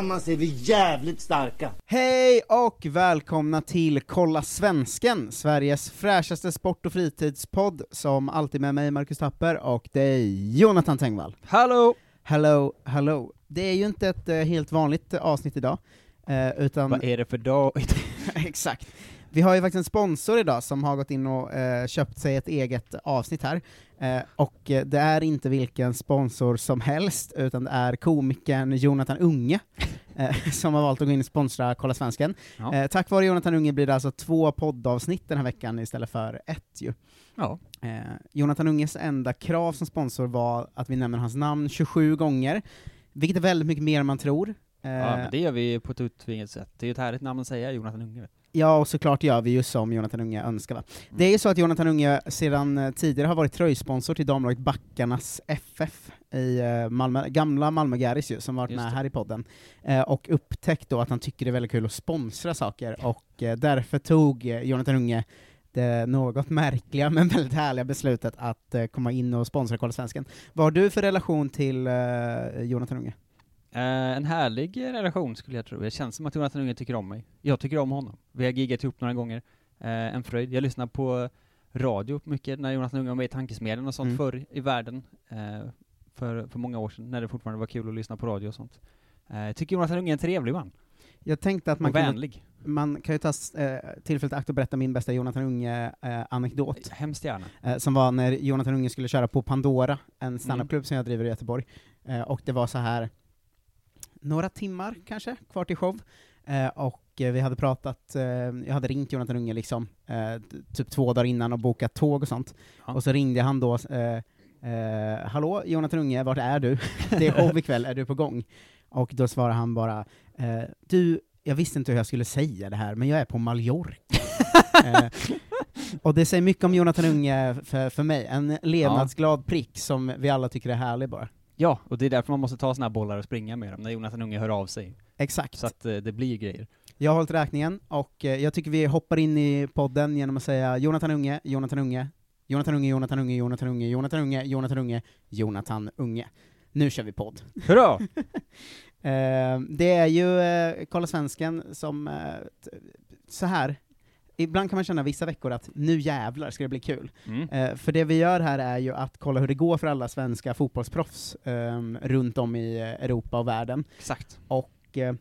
Tillsammans är vi jävligt starka. Hej och välkomna till Kolla Svensken, Sveriges fräschaste sport och fritidspodd, som alltid med mig Marcus Tapper och dig Jonathan Tengvall. Hallå! Hello, hello. Det är ju inte ett eh, helt vanligt eh, avsnitt idag, eh, utan... Vad är det för dag? Exakt. Vi har ju faktiskt en sponsor idag som har gått in och eh, köpt sig ett eget avsnitt här, eh, och eh, det är inte vilken sponsor som helst, utan det är komikern Jonathan Unge, eh, som har valt att gå in och sponsra Kolla Svensken. Ja. Eh, tack vare Jonathan Unge blir det alltså två poddavsnitt den här veckan istället för ett ju. Ja. Eh, Jonathan Unges enda krav som sponsor var att vi nämner hans namn 27 gånger, vilket är väldigt mycket mer än man tror. Ja, men det gör vi på ett utvingat sätt. Det är ju ett härligt namn att säga, Jonathan Unge. Ja, och såklart gör vi ju som Jonathan Unge önskar va. Det är ju så att Jonathan Unge sedan eh, tidigare har varit tröjsponsor till damlaget Backarnas FF i eh, Malmö, gamla Malmö Gäris ju, som varit Just med det. här i podden, eh, och upptäckt då att han tycker det är väldigt kul att sponsra saker, och eh, därför tog Jonathan Unge det något märkliga men väldigt härliga beslutet att eh, komma in och sponsra Kolla Svensken. Vad har du för relation till Jonathan Unge? Eh, en härlig relation skulle jag tro. Det känns som att Jonathan Unge tycker om mig. Jag tycker om honom. Vi har giggat ihop några gånger. Eh, en fröjd. Jag lyssnar på radio mycket när Jonathan Unge var med i Tankesmedjan och sånt Mm. förr i världen. Eh, för, för många år sedan, när det fortfarande var kul att lyssna på radio och sånt. Eh, tycker Jonathan Unge är en trevlig man. Jag tänkte att man kunde man kan ju ta eh, tillfället akt och berätta min bästa Jonathan Unge-anekdot. Hemskt gärna. Eh, som var när Jonathan Unge skulle köra på Pandora, en standupklubb som jag driver i Göteborg. Eh, och det var så här några timmar kanske, kvar till show. Eh, och eh, vi hade pratat, eh, jag hade ringt Jonathan Unge liksom, eh, typ två dagar innan och bokat tåg och sånt. Ja. Och så ringde han då, eh, hallå Jonathan Unge, vart är du? det är show ikväll, är du på gång? Och då svarade han bara, du, jag visste inte hur jag skulle säga det här, men jag är på Mallorca. och det säger mycket om Jonathan Unge för, för mig, en levnadsglad prick som vi alla tycker är härlig bara. Ja, och det är därför man måste ta såna här bollar och springa med dem, när Jonathan Unge hör av sig. Exakt. Så att eh, det blir grejer. Jag har hållit räkningen, och eh, jag tycker vi hoppar in i podden genom att säga Jonathan Unge, Jonathan Unge, Jonathan Unge, Jonathan Unge, Jonathan Unge, Jonathan Unge, Jonathan Unge, Jonathan Unge. Nu kör vi podd. Hurra! Eh, det är ju Kolla Svensken som, så här. Ibland kan man känna vissa veckor att nu jävlar ska det bli kul. Mm. Eh, för det vi gör här är ju att kolla hur det går för alla svenska fotbollsproffs ehm, runt om i eh, Europa och världen. Exakt. Och eh,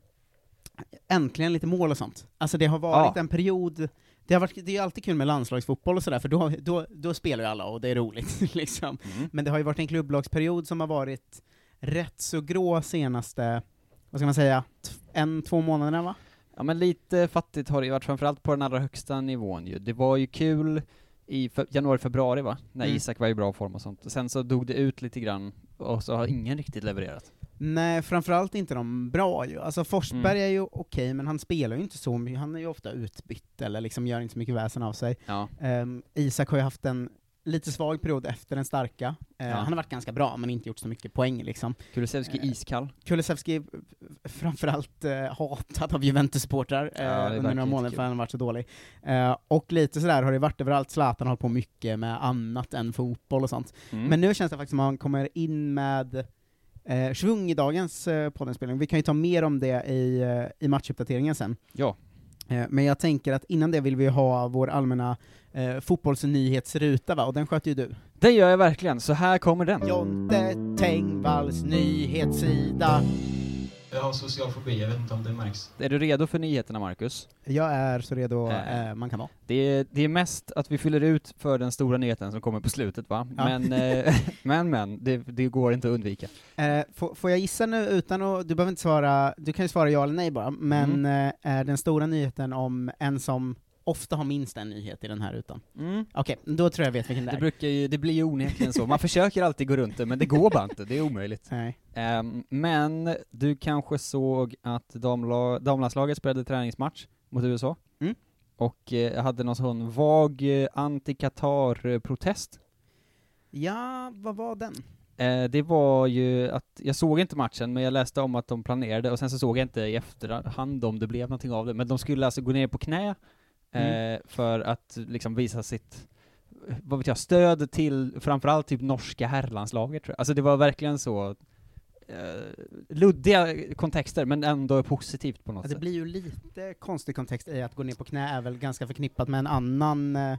äntligen lite mål och sånt. Alltså det har varit Ja. en period, det, har varit, det är ju alltid kul med landslagsfotboll och sådär, för då, då, då spelar ju alla och det är roligt. liksom. Mm. Men det har ju varit en klubblagsperiod som har varit rätt så grå senaste, vad ska man säga, en, två månaderna va? Ja men lite fattigt har det ju varit, framförallt på den allra högsta nivån ju. Det var ju kul i fe- januari, februari va? När Mm. Isak var i bra form och sånt. Sen så dog det ut lite grann, och så har ingen riktigt levererat. Nej, framförallt inte de bra ju. Alltså Forsberg Mm. är ju okej, men han spelar ju inte så mycket, han är ju ofta utbytt, eller liksom gör inte så mycket väsen av sig. Ja. Ehm, Isak har ju haft en lite svag period efter den starka. Eh, Ja. Han har varit ganska bra, men inte gjort så mycket poäng liksom. Kulusevski Eh, iskall. Kulusevski är framförallt eh, hatad av Juventus-supportrar eh, Ja, under några månader för han har varit så dålig. Eh, och lite sådär har det varit överallt, Zlatan har hållit på mycket med annat än fotboll och sånt. Mm. Men nu känns det faktiskt som att han kommer in med eh, svung i dagens eh, poddenspelning. Vi kan ju ta mer om det i, eh, i matchuppdateringen sen. Ja. Eh, Men jag tänker att innan det vill vi ha vår allmänna eh, fotbollsnyhetsruta va, och den sköter ju du. Det gör jag verkligen, så här kommer den. Jonte Tengvalls nyhetssida. Jag har social fobi, jag vet inte om det märks. Är du redo för nyheterna, Marcus? Jag är så redo Eh, eh, man kan vara. Det är, det är mest att vi fyller ut för den stora nyheten som kommer på slutet, va? Ja. Men, eh, men, men, det, det går inte att undvika. Eh, får, får jag gissa nu utan att, du behöver inte svara, du kan ju svara ja eller nej bara, men Mm. eh, är den stora nyheten om en som ofta har minst en nyhet i den här rutan? Mm. Okej, då tror jag vet vilken det Det, är. brukar ju, det blir ju onekligen så. Man försöker alltid gå runt det, men det går bara inte. Det är omöjligt. Nej. Ehm, men du kanske såg att damla, damlandslaget spelade träningsmatch mot USA? Mm. Och eh, hade någon sån vag eh, anti-Qatar-protest. Ja, vad var den? Eh, det var ju att, jag såg inte matchen, men jag läste om att de planerade, och sen så såg jag inte i efterhand om det blev någonting av det, men de skulle alltså gå ner på knä eh, Mm. för att liksom visa sitt, eh, vad vet jag, stöd till framförallt typ norska herrlandslaget tror jag. Alltså det var verkligen så eh, luddiga kontexter, men ändå positivt på något Ja, det sätt. blir ju lite konstig kontext i att gå ner på knä är väl ganska förknippat med en annan, eh,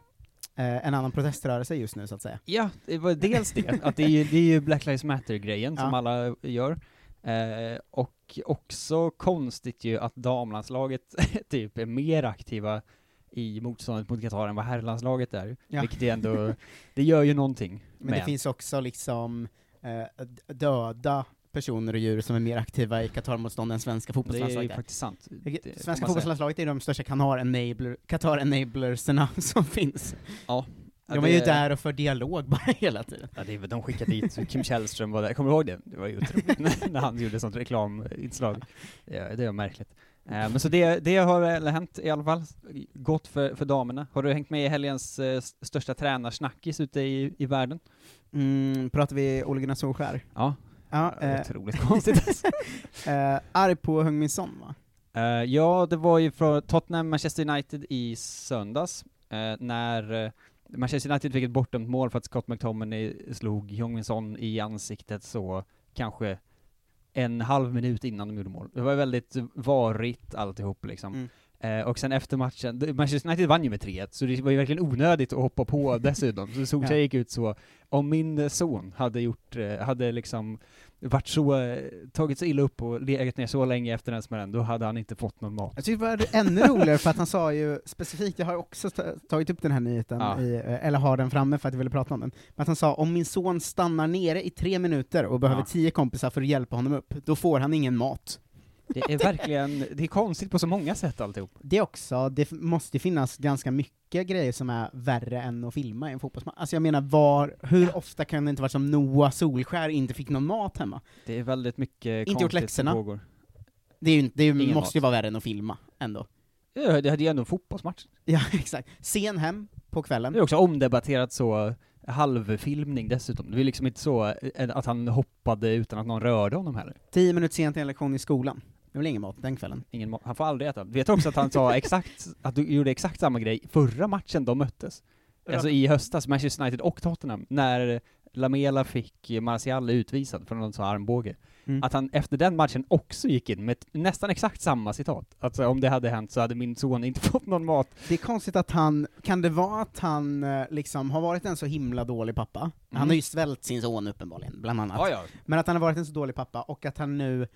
eh, en annan proteströrelse just nu så att säga. Ja, det var dels det, att det är ju, det är ju Black Lives Matter-grejen som Ja. alla gör. Eh, och också konstigt ju att damlandslaget typ är mer aktiva i motståndet mot Qatar än vad herrlandslaget är. Ja. Vilket är ändå, det gör ju någonting. Men det finns också liksom eh, döda personer och djur som är mer aktiva i Qatar-motstånd än svenska det är fotbollslandslaget ju är. faktiskt sant. Det- Det Svenska fotbollslandslaget är de största Qatar-enabler, Qatar-enablerserna som finns. Ja. De är ju det- där och för dialog bara hela tiden. Ja, det, är de skickade dit Kim Källström var där, kommer du ihåg det? Det var ju otroligt, när- när han gjorde sånt reklaminslag. Ja, det var märkligt. Eh, men så det, det har hänt i alla fall, gott för, för damerna. Har du hängt med i helgens eh, största tränarsnackis ute i, i världen? Mm, pratar vi Ole Gunnar Solskär? Ja. Ja, eh, Otroligt konstigt eh, arg på Son va? Eh, ja, det var ju från Tottenham-Manchester United i söndags, eh, när eh, Manchester United fick ett bortdömt mål för att Scott McTominay slog Heung-Min Son i ansiktet så kanske en halv minut innan de gjorde mål. Det var väldigt varigt alltihop liksom. Mm. Eh, och sen efter matchen, Manchester United vann ju med 3-1, så det var ju verkligen onödigt att hoppa på dessutom. Så Solskjaer Ja. gick ut så, om min son hade gjort, eh, hade liksom varit så, eh, tagit så illa upp och legat ner så länge efter den smällen, då hade han inte fått någon mat. Jag tyckte det var ännu roligare för att han sa ju specifikt, jag har också ta- tagit upp den här nyheten, Ja. i, eh, eller har den framme för att jag ville prata om den, men att han sa om min son stannar nere i tre minuter och behöver Ja. tio kompisar för att hjälpa honom upp, då får han ingen mat. Det är verkligen, det är konstigt på så många sätt alltihop. Det också, det måste ju finnas ganska mycket grejer som är värre än att filma i en fotbollsmatch. Alltså jag menar, var, hur ofta kan det inte vara som Noah Solskär inte fick någon mat hemma? Det är väldigt mycket Inte gjort konstigt som läxorna. pågår. Det, är ju, det är ju- måste ju mat. vara värre än att filma, ändå. Ja, det hade ju ändå en fotbollsmatch. Ja, exakt. Sen hem på kvällen. Det är också omdebatterat så, halvfilmning dessutom. Det är liksom inte så eh, att han hoppade utan att någon rörde honom heller. Tio minuter sent till en lektion i skolan. Det väl ingen mat den kvällen? Ingen ma- han får aldrig äta. Vet du också att han sa exakt, att du gjorde exakt samma grej förra matchen de möttes? Alltså i höstas, Manchester United och Tottenham, när Lamela fick Martial utvisad för någon sån här armbåge. Mm. Att han efter den matchen också gick in med nästan exakt samma citat. Alltså om det hade hänt så hade min son inte fått någon mat. Det är konstigt att han, kan det vara att han eh, liksom har varit en så himla dålig pappa? Han Mm. har ju svält sin son uppenbarligen, bland annat. Ja, ja. Men att han har varit en så dålig pappa, och att han nu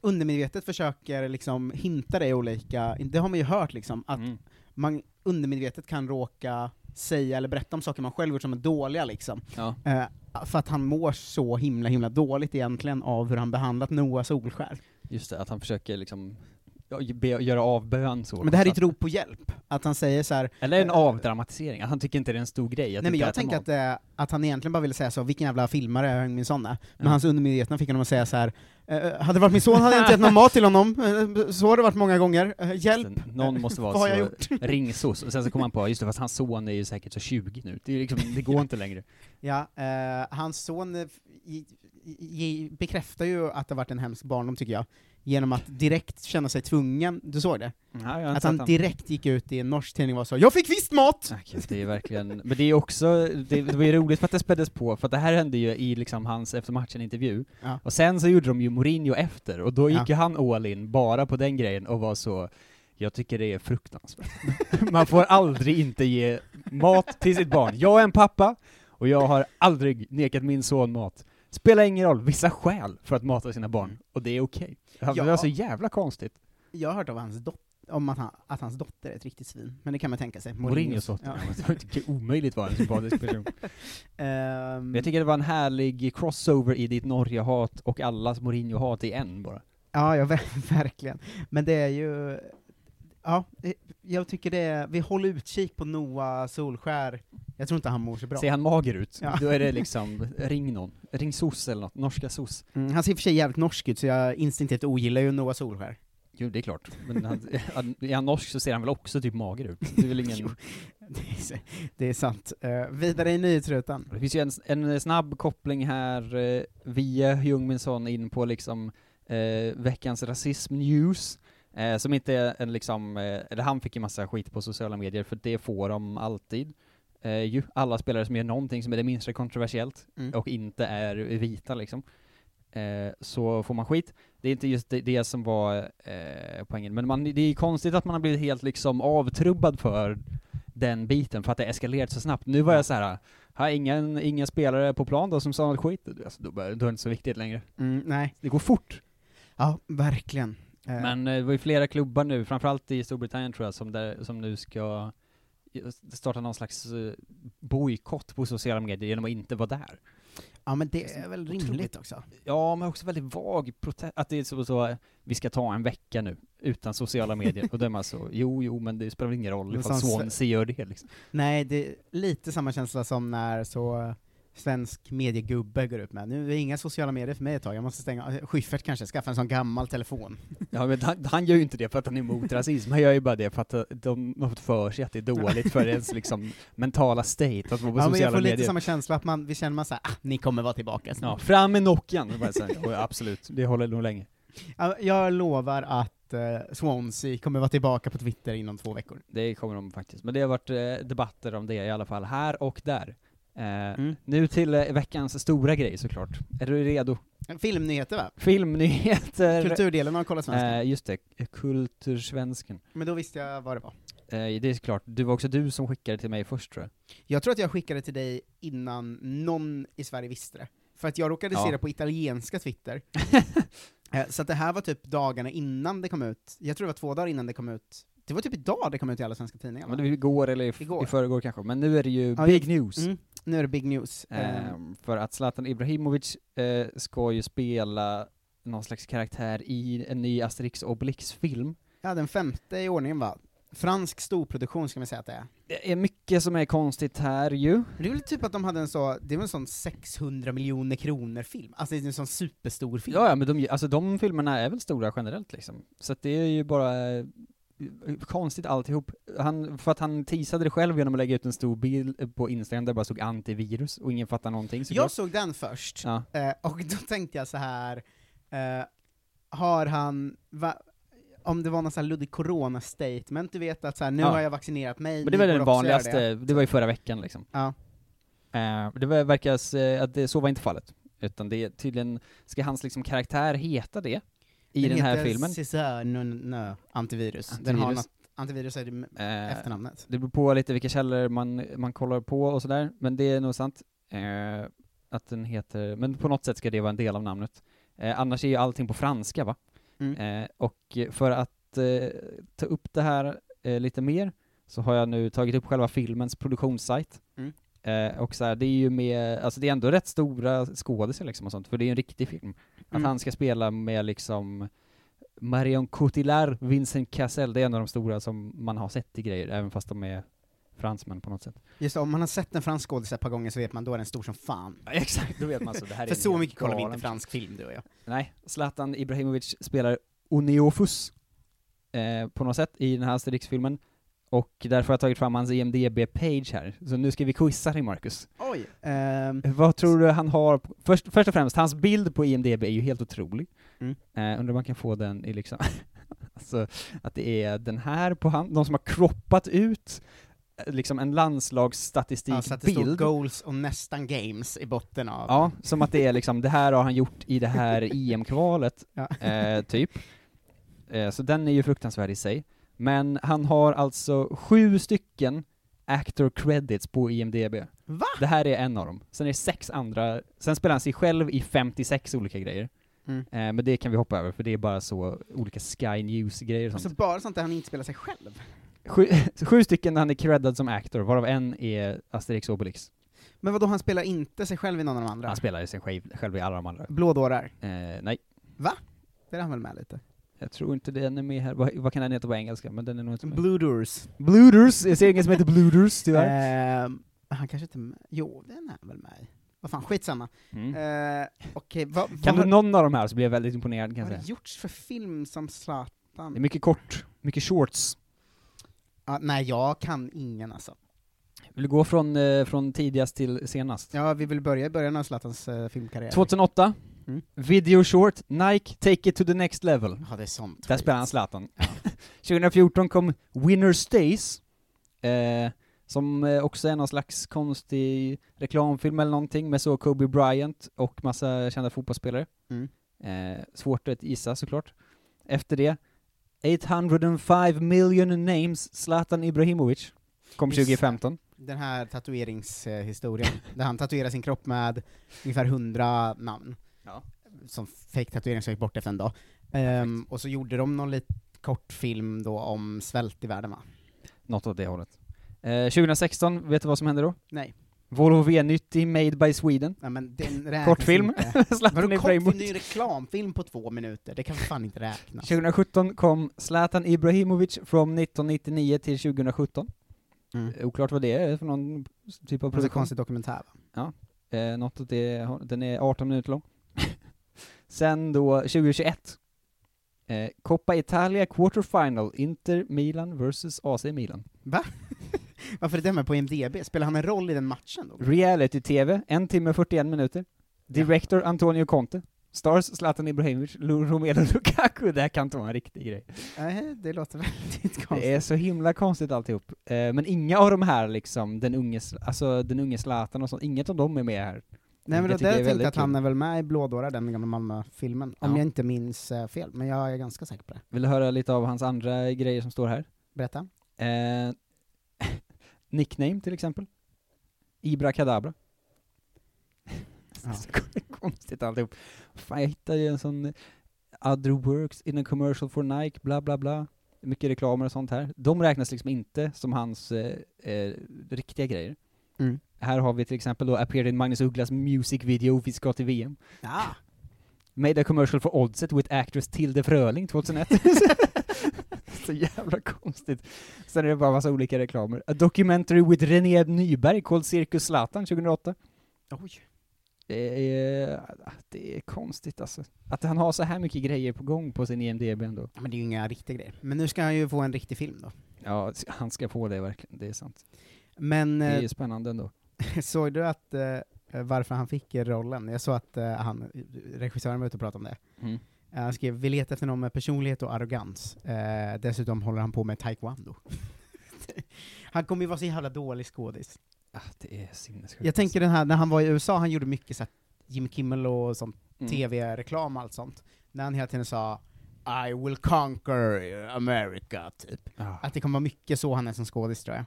undermedvetet försöker liksom hinta i olika, det har man ju hört liksom, att Mm. man undermedvetet kan råka säga eller berätta om saker man själv gjort som är dåliga liksom. Ja. Eh, för att han mår så himla himla dåligt egentligen av hur han behandlat Noah Solskär. Just det, att han försöker liksom be, göra avbön så. Men det här är ett rop på hjälp, att han säger så här. Eller en eh, avdramatisering, att han tycker inte det är en stor grej. Nej men jag tänker att, eh, att han egentligen bara ville säga så, vilken jävla filmare Heung Min är. Men Ja. hans undermedvetna fick honom att säga så här. Eh, hade det varit min son hade jag inte gett någon mat till honom, Eh, så har det varit många gånger. Eh, hjälp! Någon måste vara Vad har jag så gjort? ringsos, och sen så kommer han på, just det, fast hans son är ju säkert så 20 nu, det, liksom, det går inte längre. Ja, eh, hans son eh, i, i, i, bekräftar ju att det varit en hemsk barndom tycker jag, genom att direkt känna sig tvungen, du såg det? Ja, inte att han direkt gick ut i en norsk tidning och så 'Jag fick visst mat!' Okej, Det är verkligen, men det är också, det, det var ju roligt för att det späddes på, för att det här hände ju i liksom hans efter matchen-intervju, Ja. och sen så gjorde de ju Mourinho efter, och då gick Ja. ju han all in bara på den grejen och var så jag tycker det är fruktansvärt. Man får aldrig inte ge mat till sitt barn. Jag är en pappa, och jag har aldrig nekat min son mat. Spelar ingen roll, vissa skäl för att mata sina barn, och det är okej. Det Ja. var så jävla konstigt. Jag har hört av hans dot- om att, han, att hans dotter är ett riktigt svin, men det kan man tänka sig. Mourinhos dotter. Ja. Det är omöjligt vara en sympatisk person. Men jag tycker det var en härlig crossover i ditt Norge-hat och allas Mourinho-hat i en bara. Ja, ja, ver- verkligen. Men det är ju, ja, det- jag tycker det är, vi håller utkik på Noah Solskär. Jag tror inte han mår så bra. Ser han mager ut, Ja. då är det liksom, ring någon. Ring SOS eller något, norska SOS. Mm, han ser i och för sig jävligt norsk ut, så jag instinktivt ogillar ju Noah Solskär. Jo, det är klart. Men han, är han norsk så ser han väl också typ mager ut? Det är väl ingen... Det är, så- det är sant. Uh, vidare i nyhetsrutan. Det finns ju en, en snabb koppling här eh, via Ljungminsson in på liksom eh, veckans rasism-news, eh, som inte är en liksom, eh, eller han fick ju massa skit på sociala medier, för det får de alltid. Eh, ju, alla spelare som gör någonting som är det minsta kontroversiellt, Mm. och inte är vita liksom, eh, så får man skit. Det är inte just det, det som var eh, poängen, men man, det är konstigt att man har blivit helt liksom avtrubbad för den biten, för att det eskalerat så snabbt. Nu var jag så här. Har ingen, ingen spelare på plan då som sa något skit? Alltså, då, då är det inte så viktigt längre. Mm, nej. Det går fort. Ja, verkligen. Eh, Men eh, det var ju flera klubbar nu, framförallt i Storbritannien tror jag, som, där, som nu ska starta någon slags eh, bojkott på sociala medier genom att inte vara där. ja, men det är väl Otroligt. rimligt också. Ja, men också väldigt vag protest, att det är så, så vi ska ta en vecka nu, utan sociala medier, och då är man så, jo, jo, men det spelar väl ingen roll ifall Swansea gör det liksom. Nej, det är lite samma känsla som när så svensk mediegubbe går upp med nu är det inga sociala medier för mig ett tag, jag måste stänga, Schyffert kanske, skaffa en sån gammal telefon. Ja men han, han gör ju inte det för att han är emot rasism, han gör ju bara det för att eh, de har fått för sig att det är dåligt för ens liksom mentala state att vara på ja, men jag sociala får lite medier. samma känsla att man, vi känner man såhär, ah, ni kommer vara tillbaka Ja, snart. fram med Nokian! "Ja, absolut, det håller nog länge. Ja, jag lovar att eh, Swansea kommer vara tillbaka på Twitter inom två veckor. Det kommer de faktiskt, men det har varit eh, debatter om det i alla fall, här och där. Eh, Mm. Nu till eh, veckans stora grej såklart. Är du redo? Filmnyheter va? Filmnyheter! Kulturdelen av Kolla Svenskan. Eh, just det, Kultursvensken. Men då visste jag vad det var. Eh, det är klart, det var också du som skickade till mig först tror jag. Jag tror att jag skickade till dig innan någon i Sverige visste det. För att jag råkade se Ja. det på italienska Twitter. Eh, så att det här var typ dagarna innan det kom ut, jag tror det var två dagar innan det kom ut. Det var typ idag det kom ut i alla svenska tidningar. Men det var igår eller i, Igår. i förrgår kanske, men nu är det ju Ja, big news. Mm, nu är det big news. Ehm, för att Zlatan Ibrahimovic eh, ska ju spela någon slags karaktär i en ny Asterix och Obelix-film. ja, den femte i ordningen va? Fransk storproduktion ska man säga att det är. Det är mycket som är konstigt här ju. Det är väl typ att de hade en så, det var en sån 600 miljoner kronor film, alltså det är en sån superstor film. Ja, ja men de, alltså de filmerna är väl stora generellt liksom. Så att det är ju bara eh, konstigt alltihop. Han, för att han teasade det själv genom att lägga ut en stor bild på Instagram där det bara stod antivirus och ingen fattar någonting såklart. Jag såg den först, Ja. eh, och då tänkte jag så här. Eh, har han, va, om det var någon sån här luddig corona-statement, du vet att så här, nu Ja. har jag vaccinerat mig, Men det var den vanligaste, det. var ju förra veckan liksom. Ja. Eh, det verkar eh, att det, så var inte fallet. Utan det tydligen, ska hans liksom karaktär heta det? I den, här heter filmen? Cesar no, no, antivirus. Den har Antivirus. något, antivirus är det Eh, efternamnet. Det beror på lite vilka källor man, man kollar på och sådär, men det är nog sant. Eh, att den heter, men på något sätt ska det vara en del av namnet. Eh, annars är ju allting på franska va? Mm. Eh, och för att eh, ta upp det här eh, lite mer, så har jag nu tagit upp själva filmens produktionssajt. Mm. Eh, och så här, det är ju med, alltså det är ändå rätt stora skådisar liksom och sånt, för det är ju en riktig film. Att Mm. han ska spela med liksom Marion Cotillard, Vincent Cassel, det är en av de stora som man har sett i grejer, även fast de är fransmän på något sätt. Just det, om man har sett en fransk skådis ett par gånger så vet man, då är den stor som fan. Ja, exakt, då vet man så. Det här är För så mycket kollar vi inte fransk film, du och jag. Nej, Zlatan Ibrahimovic spelar Oneofus eh, på något sätt i den här Asterix-filmen. Och därför har jag tagit fram hans E IMDB-page här. Så nu ska vi quizza dig, Marcus. Oj! ehm, Vad tror du han har? på- Först, först och främst, hans bild på IMDB är ju helt otrolig. Mm. Eh, undrar om man kan få den i liksom, alltså att det är den här på han, de som har kroppat ut eh, liksom en ja, så att det landslagsstatistikbild. står goals och nästan games i botten av... Ja, som att det är liksom, det här har han gjort i det här EM-kvalet, Ja. eh, typ. Eh, så den är ju fruktansvärd i sig. Men han har alltså sju stycken actor credits på IMDB. Va? Det här är en av dem. Sen är det sex andra, sen spelar han sig själv i 56 olika grejer. Mm. Eh, men det kan vi hoppa över, för det är bara så olika Sky News-grejer och sånt. Alltså bara sånt där han inte spelar sig själv. Sju, sju stycken han är creddad som actor, varav en är Asterix Obelix. Men vadå, han spelar inte sig själv i någon av de andra? Han spelar ju sig själv, själv i alla de andra. Blådårar? Eh, nej. Va? Det är han väl med lite? Jag tror inte den är med här. Vad, vad kan den heta på engelska? Men den är nog inte med. Blooders. Blooders! Jag ser ingen som heter Blooders, tyvärr. Ehm, han kanske inte... med- Jo, den är väl med. Vad fan, skitsamma. Mm. Uh, Okej, vad, Kan vad, du har, någon av de här så blir jag väldigt imponerad kan vad jag har det säga. gjorts för film som Zlatan? Det är mycket kort, mycket shorts. Ah, nej, jag kan ingen alltså. Vill du gå från, eh, från tidigast till senast? Ja, vi vill börja i början av Zlatans uh, filmkarriär. 2008, Mm. video short, Nike, take it to the next level. Ja, det är sånt. Där spelar han Zlatan. 2014 kom Winner Stays, eh, som också är någon slags konstig reklamfilm eller någonting med så Kobe Bryant och massa kända fotbollsspelare. Mm. Eh, svårt att gissa såklart. Efter det, 805 million names Zlatan Ibrahimovic, kom det. 2015. Den här tatueringshistorien, där han tatuerar sin kropp med ungefär 100 namn. Ja. Som fake tatuering som gick bort efter en dag. Ehm, och så gjorde de någon liten kort film då om svält i världen va? Något åt det hållet. Eh, 2016, vet du vad som hände då? Nej. Volvo V90 Made by Sweden. Nej men den Kortfilm. Zlatan kortfilm? Ibrahimovic. Det är en reklamfilm på två minuter, det kan för fan inte räknas. 2017 kom Zlatan Ibrahimovic från 1999 till 2017. Mm. Eh, Oklart vad det är för någon typ av Det är en produktion. konstig dokumentär va? Eh, något åt det, den är 18 minuter lång. Sen då 2021. Eh, Coppa Italia Quarterfinal, Inter Milan vs AC Milan. Va? Varför är det med på IMDB? Spelar han en roll i den matchen då? Reality-TV, en timme 41 minuter. Director Antonio Conte. Stars Zlatan Ibrahimovic, Lu- Romelu Lukaku. Det här kan inte vara en riktig grej. Nej, det låter väldigt Det konstigt. är så himla konstigt alltihop. Eh, men inga av de här liksom, den unge, alltså den unge Zlatan och sånt, inget av dem är med här. Nej men det tänkte jag väldigt att han är väl med i Blådårar, den gamla Malmö-filmen, om Ja. jag inte minns eh, fel, men jag är ganska säker på det. Vill du höra lite av hans andra grejer som står här? Berätta. Eh, nickname till exempel. Ibra Kadabra. Ja. Så konstigt alltihop. Fan, jag hittade ju en sån eh, Other works in a commercial for Nike, bla bla bla. Mycket reklamer och sånt här. De räknas liksom inte som hans eh, eh, riktiga grejer. Mm. Här har vi till exempel då appeared in Magnus Ugglas music video Vi ska till VM. Ja. Made a commercial for Oddset with actress Tilde Fröling 2001. Så jävla konstigt. Sen är det bara massa olika reklamer. A documentary with René Nyberg called Cirkus Zlatan 2008. Oj. Det är, det är konstigt alltså. Att han har så här mycket grejer på gång på sin IMDB ändå. Men det är ju inga riktiga grejer. Men nu ska han ju få en riktig film då. Ja, han ska få det verkligen, det är sant. Men Det är eh, ju spännande ändå. såg du att, eh, varför han fick rollen? Jag såg att eh, han, regissören var ute och pratade om det. Mm. Eh, Han skrev, vi letar efter någon med personlighet och arrogans. Eh, dessutom håller han på med taekwondo. han kommer ju vara så jävla dålig skådis. Ah, det är sinnessjukt. Jag tänker den här, när han var i USA, han gjorde mycket så Jimmy Kimmel och sånt, Mm. tv-reklam och allt sånt. När han hela tiden sa I will conquer America, typ. Ah. Att det kommer vara mycket så han är som skådis tror jag.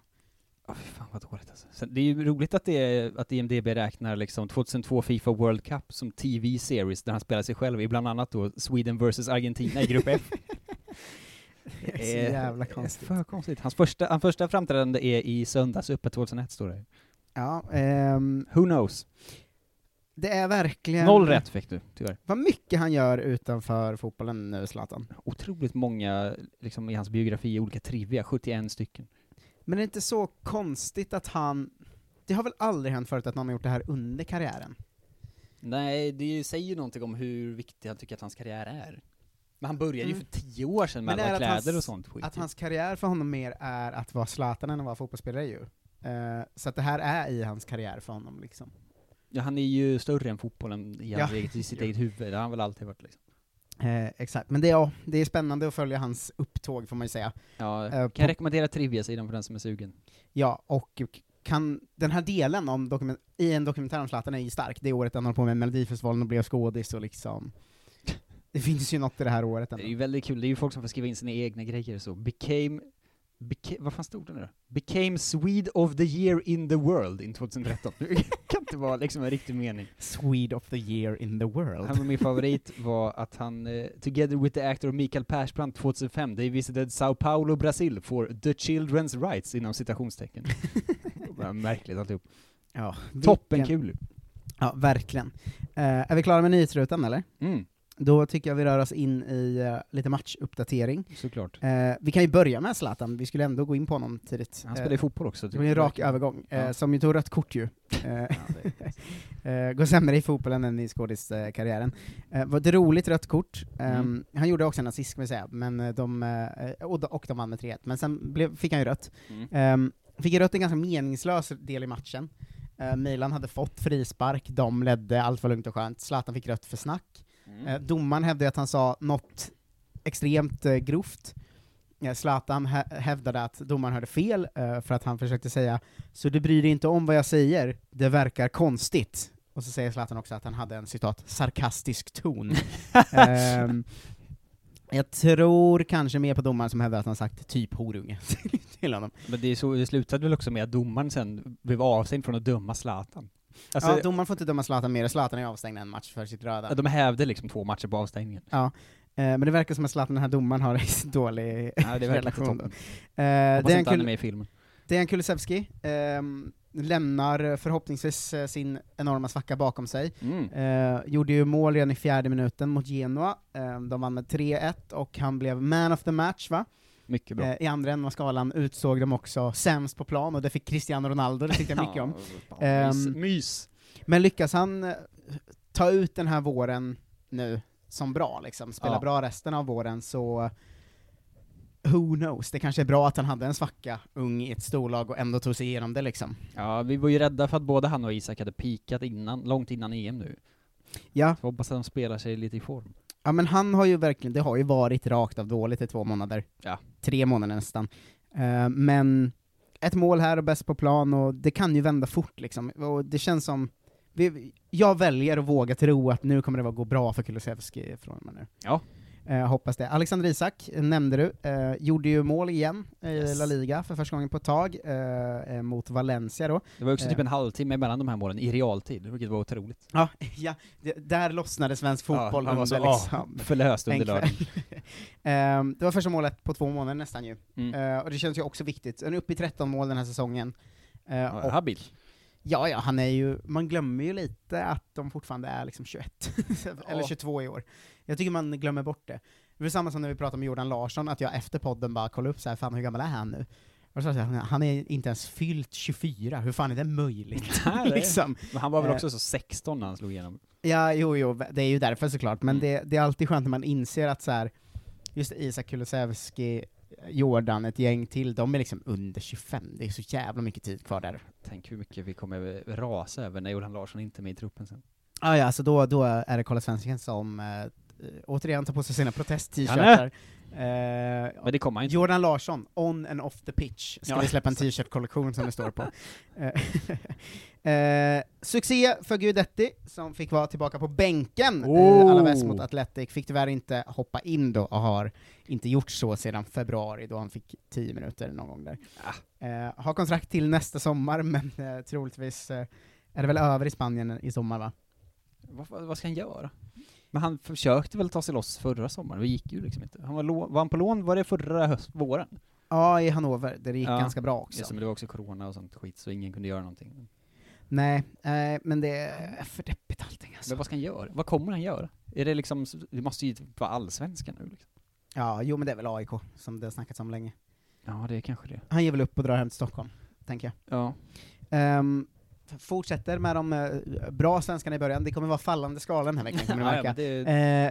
Fy fan vad dåligt alltså. Sen, det är ju roligt att, det är, att IMDB räknar liksom 2002 Fifa World Cup som TV-series där han spelar sig själv i bland annat då Sweden vs Argentina i grupp F. Det är så jävla konstigt. För konstigt. Hans första, hans första framträdande är i söndags uppe 2001 står det. Ja, ehm, Who knows? Det är verkligen... Noll rätt fick du, tyvärr. Vad mycket han gör utanför fotbollen nu, Zlatan. Otroligt många, liksom i hans biografi, olika trivia, 71 stycken. Men det är inte så konstigt att han... Det har väl aldrig hänt förut att någon har gjort det här under karriären? Nej, det säger ju någonting om hur viktig han tycker att hans karriär är. Men han började ju Mm. för tio år sedan med Men alla kläder hans- och sånt skit. Att hans karriär för honom mer är att vara Zlatan än att vara fotbollsspelare ju. Eh, så att det här är i hans karriär för honom liksom. Ja, han är ju större än fotbollen i, Ja. eget, i sitt eget huvud, det har han väl alltid varit liksom. Eh, exakt, men det, ja, det är spännande att följa hans upptåg får man ju säga. Ja, Eh, kan jag på- rekommendera Trivia-sidan för den som är sugen. Ja, och kan, den här delen om dokument, i en dokumentär om Zlatan är ju stark, det året han håller på med Melodifestivalen och blev skådis och liksom Det finns ju något i det här året Det är ändå. ju väldigt kul, det är ju folk som får skriva in sina egna grejer så. Became, beca, vad fan stod det nu då? Became Swede of the year in the world in 2013. Det kan inte vara liksom en riktig mening. Swede of the year in the world. Han, min favorit var att han, eh, together with the actor Mikael Persbrandt 2005, they visited Sao Paulo, Brasil for the children's rights inom citationstecken. Märkligt alltihop. Ja, Toppen vilken- kul. Ja, verkligen. Eh, är vi klara med nyhetsrutan eller? Mm. Då tycker jag vi rör oss in i eh, lite matchuppdatering. Såklart. Eh, vi kan ju börja med Zlatan, vi skulle ändå gå in på honom tidigt. Han spelar ju Eh, fotboll också. Det ju en rak övergång, Ja. som ju tog rött kort ju. Går sämre i fotbollen än i skådiskarriären. Eh, var ett roligt rött kort. Eh, Mm. Han gjorde också en assist ska vi säga, men de, och, de- och de vann med 3-1, men sen blev, fick han ju rött. Mm. Eh, fick ju rött en ganska meningslös del i matchen. Milan hade fått frispark, de ledde, allt var lugnt och skönt. Zlatan fick rött för snack. Mm. Eh, domaren hävdade att han sa något extremt eh, grovt. Eh, Zlatan hä- hävdade att domaren hörde fel, eh, för att han försökte säga ”så du bryr dig inte om vad jag säger, det verkar konstigt”. Och så säger Zlatan också att han hade en citat ”sarkastisk ton”. Ehm, jag tror kanske mer på domaren som hävdar att han sagt typ horunge till honom. Men det, så, det slutade väl också med att domaren sen blev avstängd från att döma Zlatan. Alltså, ja, domaren får inte döma Zlatan mer, Zlatan är avstängd en match för sitt röda. de hävde liksom två matcher på avstängningen. Ja, eh, men det verkar som att Zlatan, den här domaren, har en dålig Ja, det relation. Eh, Hoppas Dejan inte han är med i filmen. Dejan Kulusevski ehm, lämnar förhoppningsvis eh, sin enorma svacka bakom sig. Mm. Eh, gjorde ju mål redan i fjärde minuten mot Genoa, eh, de vann med 3-1 och han blev man of the match va? Mycket bra. Eh, I andra änden av skalan utsåg de också sämst på plan, och det fick Cristiano Ronaldo, det tyckte jag mycket om. Ja, Ehm, mys. mys. Men lyckas han eh, ta ut den här våren nu som bra, liksom, spela Ja. bra resten av våren, så who knows, det kanske är bra att han hade en svacka, ung i ett storlag, och ändå tog sig igenom det liksom. Ja, vi var ju rädda för att både han och Isak hade pikat innan, långt innan EM nu. Ja. Så hoppas att de spelar sig lite i form. Ja men han har ju verkligen, det har ju varit rakt av dåligt i två månader. Ja. Tre månader nästan. Eh, men ett mål här och bäst på plan, och det kan ju vända fort liksom. Och det känns som, vi, jag väljer att våga tro att nu kommer det att gå bra för Kulusevski från och med nu. Ja. Eh, hoppas det. Alexander Isak, eh, nämnde du, eh, gjorde ju mål igen i Yes. La Liga för första gången på ett tag, eh, eh, mot Valencia då. Det var också Eh, typ en halvtimme mellan de här målen i realtid, vilket var otroligt. Ja, ja det, där lossnade svensk fotboll han var så, liksom, förlöst under en lördagen. Ehm, det var första målet på två månader nästan ju. Mm. Eh, och det känns ju också viktigt. Han är uppe i 13 mål den här säsongen. Eh, Ja, habil. ja, ja, han är ju, man glömmer ju lite att de fortfarande är liksom 21, eller Ja. 22 i år. Jag tycker man glömmer bort det. Det var samma som när vi pratade om Jordan Larsson, att jag efter podden bara kollade upp så här, fan hur gammal är han nu? Och så sa jag, han är inte ens fyllt 24, hur fan är det möjligt? Nej, liksom. Men han var väl Eh, också så 16 när han slog igenom. Ja, jo, jo, det är ju därför såklart, men Mm. det, det är alltid skönt när man inser att så här, just Isak Kulusevski, Jordan, ett gäng till, de är liksom under 25, det är så jävla mycket tid kvar där. Tänk hur mycket vi kommer rasa över när Johan Larsson inte är med i truppen sen. Ah, ja, alltså då, då är det Kolla Svensken som eh, återigen tar på sig sina protest-t-shirtar. Eh, Men det kommer inte. Jordan Larsson, on and off the pitch, ska Ja, vi släppa en t-shirt-kollektion som det står på. Eh, eh, succé för Guidetti, som fick vara tillbaka på bänken i Oh. Alaves mot Athletic, fick tyvärr inte hoppa in då, och har inte gjort så sedan februari, då han fick 10 minuter någon gång där. Eh, har kontrakt till nästa sommar, men eh, troligtvis eh, är det väl över i Spanien i sommar va? Vad vad ska han göra? Men han försökte väl ta sig loss förra sommaren, det gick ju liksom inte. Han var, var han på lån, var det förra höst, våren? Ja, i Hannover, där det gick Ja. ganska bra också. Just det, men det var också corona och sånt skit, så ingen kunde göra någonting. Nej, eh, men det är för deppigt allting alltså. Men vad ska han göra? Vad kommer han göra? Är det liksom, det måste ju vara allsvenskan nu liksom. Ja, jo men det är väl AIK, som det har snackats om länge. Ja, det är kanske det. Han ger väl upp och drar hem till Stockholm, tänker jag. Ja. F- fortsätter med de eh, bra svenskarna i början, det kommer vara fallande skala den här veckan, Ja, ja, det-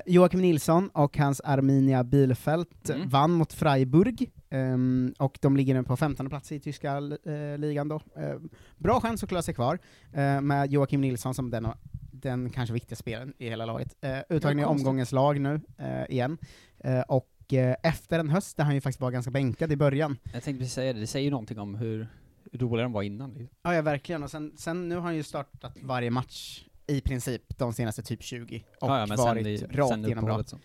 Eh, Joakim Nilsson och hans Arminia Bielefeld Mm. vann mot Freiburg, ehm, och de ligger nu på 15 plats i tyska eh, ligan då. Eh, bra chans att klara sig kvar, eh, med Joakim Nilsson som den, den kanske viktigaste spelaren i hela laget. Eh, uttagen i omgångens lag nu, eh, igen. Eh, och eh, efter en höst där han ju faktiskt var ganska bänkad i början, Jag tänkte precis säga det, det säger ju någonting om hur dåliga de var innan. liksom. Ja, ja verkligen, och sen, sen nu har han ju startat varje match i princip de senaste typ 20, och Ja, ja, varit i- rakt uppehållet så.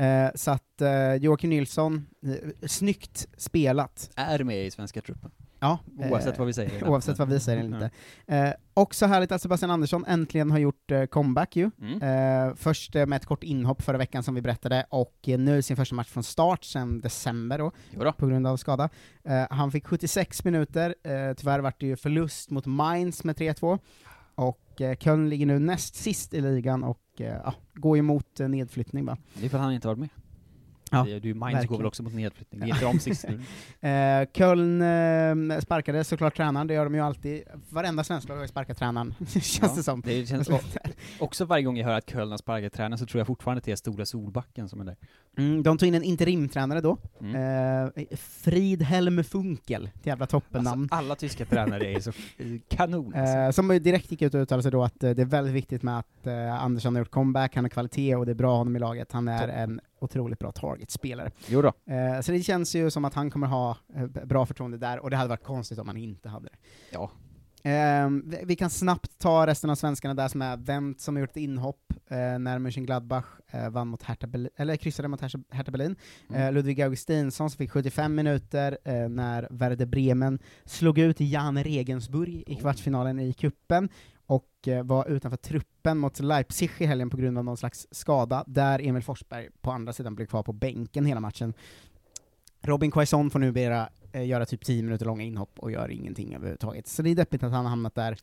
Eh, så att eh, Joakim Nilsson, eh, snyggt spelat. Är med i svenska truppen. Ja, Oavsett eh, vad vi säger. eller? Oavsett vad vi säger eller inte. Eh, också härligt att Sebastian Andersson äntligen har gjort eh, comeback ju. Mm. Eh, först eh, med ett kort inhopp förra veckan som vi berättade, och eh, nu sin första match från start sedan december då, Jodå. på grund av skada. Eh, han fick 76 minuter, eh, tyvärr vart det ju förlust mot Mainz med 3-2, och eh, Köln ligger nu näst sist i ligan och eh, ja, går ju mot eh, nedflyttning bara. Det är för att han inte varit med. Ja, det, du, Mainz går väl också mot nedflyttning, det är inte de sist nu. Eh, Köln eh, sparkade såklart tränaren, det gör de ju alltid. Varenda svensk lag har ju sparkat tränaren, känns Ja, det som. Det känns, och, också varje gång jag hör att Köln har sparkat tränaren så tror jag fortfarande att det är Stora Solbacken som är där. Mm, de tog in en interimtränare då, Mm. eh, Fridhelm Funkel, ett jävla toppennamn. Alltså, alla tyska tränare är så kanon alltså. Eh, som direkt gick ut och uttalade sig då att eh, det är väldigt viktigt med att eh, Andersson har gjort comeback, han har kvalitet och det är bra honom i laget, han är Toppen. en otroligt bra targetspelare. Jo då. Eh, så det känns ju som att han kommer ha eh, bra förtroende där, och det hade varit konstigt om han inte hade det. Ja. Ehm, vi, kan snabbt ta resten av svenskarna där som är Wendt som har gjort ett inhopp eh, när Mönchengladbach eh, vann mot Hertha Berlin, eller kryssade mot Hertha, Berlin. Mm. Eh, Ludvig Augustinsson som fick 75 minuter eh, när Werder Bremen slog ut Jan Regensburg i kvartsfinalen i kuppen och eh, var utanför truppen mot Leipzig i helgen på grund av någon slags skada, där Emil Forsberg på andra sidan blev kvar på bänken hela matchen. Robin Quaison får numera eh, göra typ 10 minuter långa inhopp och gör ingenting överhuvudtaget. Så det är deppigt att han har hamnat där.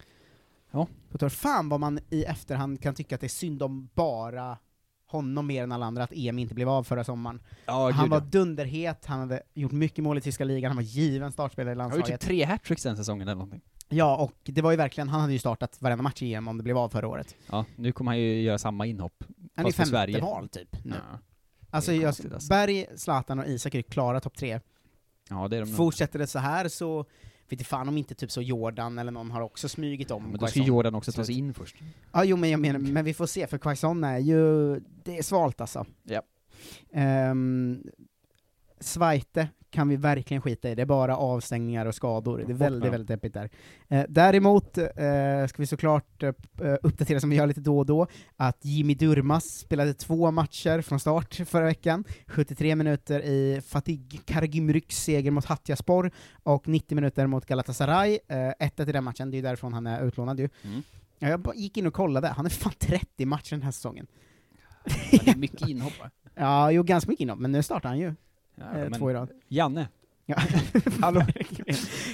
Ja. På. Fan vad man i efterhand kan tycka att det är synd om bara honom mer än alla andra, att EM inte blev av förra sommaren. Ja, han var dunderhet, han hade gjort mycket mål i tyska ligan, han var given startspelare i Han har gjort typ landslaget. tre hattricks den säsongen eller någonting. Ja, och det var ju verkligen, han hade ju startat varenda match i EM om det blev av förra året. Ja, nu kommer han ju göra samma inhopp. Han är fast för femte Sverige. val typ nu. Ja. Alltså, Det är jag, konstigt, alltså. Berg, Zlatan och Isak är ju klara topp tre. Ja, det är de nog. Fortsätter det så här så vet inte fan om inte typ så Jordan eller någon har också smugit om Men då ska Quaison. Jordan också ta sig in först. Ja, jo men jag menar, men vi får se, för Quaison är ju, det är svalt alltså. Ja. Um, Zweite kan vi verkligen skita i, det är bara avstängningar och skador, det är väldigt, väldigt deppigt där. Eh, däremot eh, ska vi såklart eh, uppdatera, som vi gör lite då och då, att Jimmy Durmas spelade två matcher från start förra veckan, 73 minuter i Fatih Karagümryks seger mot Hatjaspor, och 90 minuter mot Galatasaray, eh, 1-1 i den matchen, det är ju därifrån han är utlånad ju. Mm. Jag gick in och kollade, han är fan 30 matcher den här säsongen. Det är mycket inhopp? Ja, jo ganska mycket inhopp, men nu startar han ju. Ja, eh, två i rad. Janne. Ja. Hallå?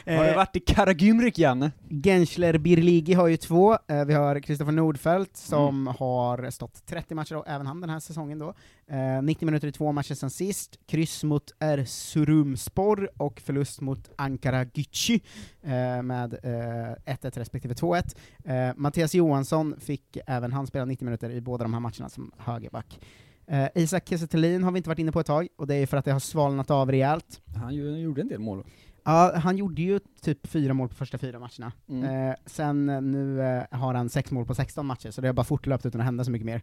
Eh, Har du varit i Karagümryk Janne? Genschler Birligi har ju två, eh, vi har Kristoffer Nordfeldt som har stått 30 matcher, och även han den här säsongen då. Eh, 90 minuter i två matcher sen sist, kryss mot Erzurumspor och förlust mot Ankara Gücü eh, med eh, 1-1 respektive 2-1. Eh, Mattias Johansson fick även han spela 90 minuter i båda de här matcherna som högerback. Eh, Isak Kiese har vi inte varit inne på ett tag, och det är för att det har svalnat av rejält. Han gjorde en del mål. Ja, han gjorde ju typ fyra mål på första fyra matcherna. Mm. Eh, sen eh, nu eh, har han sex mål på 16 matcher, så det har bara fortlöpt utan att hända så mycket mer.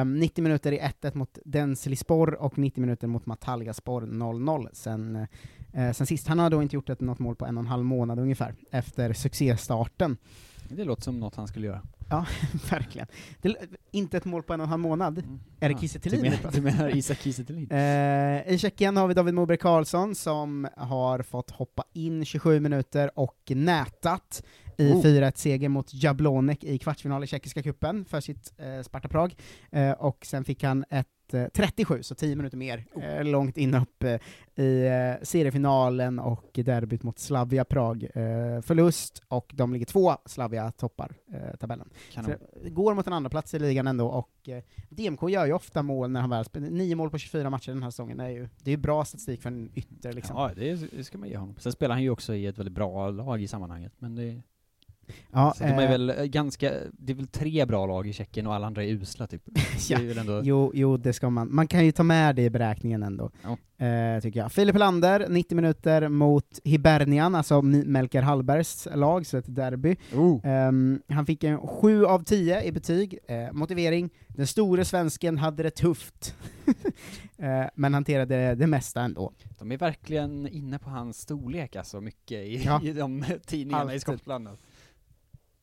Eh, 90 minuter i 1-1 mot Denizlispor och 90 minuter mot Matalgaspor 0-0 sen, eh, sen sist. Han har då inte gjort ett, något mål på en och en halv månad ungefär, efter succéstarten. Det låter som något han skulle göra. Ja, verkligen. Det, inte ett mål på en och en halv månad. Är det Kiese Thelin du menar Isak Kiese Thelin? Eh, I Tjeckien har vi David Moberg Karlsson som har fått hoppa in 27 minuter och nätat i Oh. 4-1-seger mot Jablonek i kvartsfinal i Tjeckiska cupen för sitt eh, Sparta Prag. Eh, och sen fick han ett 37, så 10 minuter mer, eh, långt in upp eh, i eh, seriefinalen och derbyt mot Slavia Prag. Förlust, och de ligger två, Slavia toppar tabellen. Kanon. Så går mot en andra plats i ligan ändå, och DMK gör ju ofta mål när han väl spelar, nio mål på 24 matcher den här säsongen, är ju det är ju bra statistik för en ytter liksom. Ja, det, det ska man ge honom. Sen spelar han ju också i ett väldigt bra lag i sammanhanget, men det... Ja, så de är eh, väl eh, ganska, det är väl tre bra lag i Tjeckien och alla andra är usla typ. Ja, Det är ändå... jo, jo, det ska man. Man kan ju ta med det i beräkningen ändå, eh, tycker jag. Filip Lander, 90 minuter mot Hibernian, alltså Melker Hallbergs lag, så ett derby. Ehm, han fick en 7 av 10 i betyg. Eh, motivering, den store svensken hade det tufft, eh, men hanterade det mesta ändå. De är verkligen inne på hans storlek alltså, mycket i, Ja. i de tidningarna i Alltid. Skottland.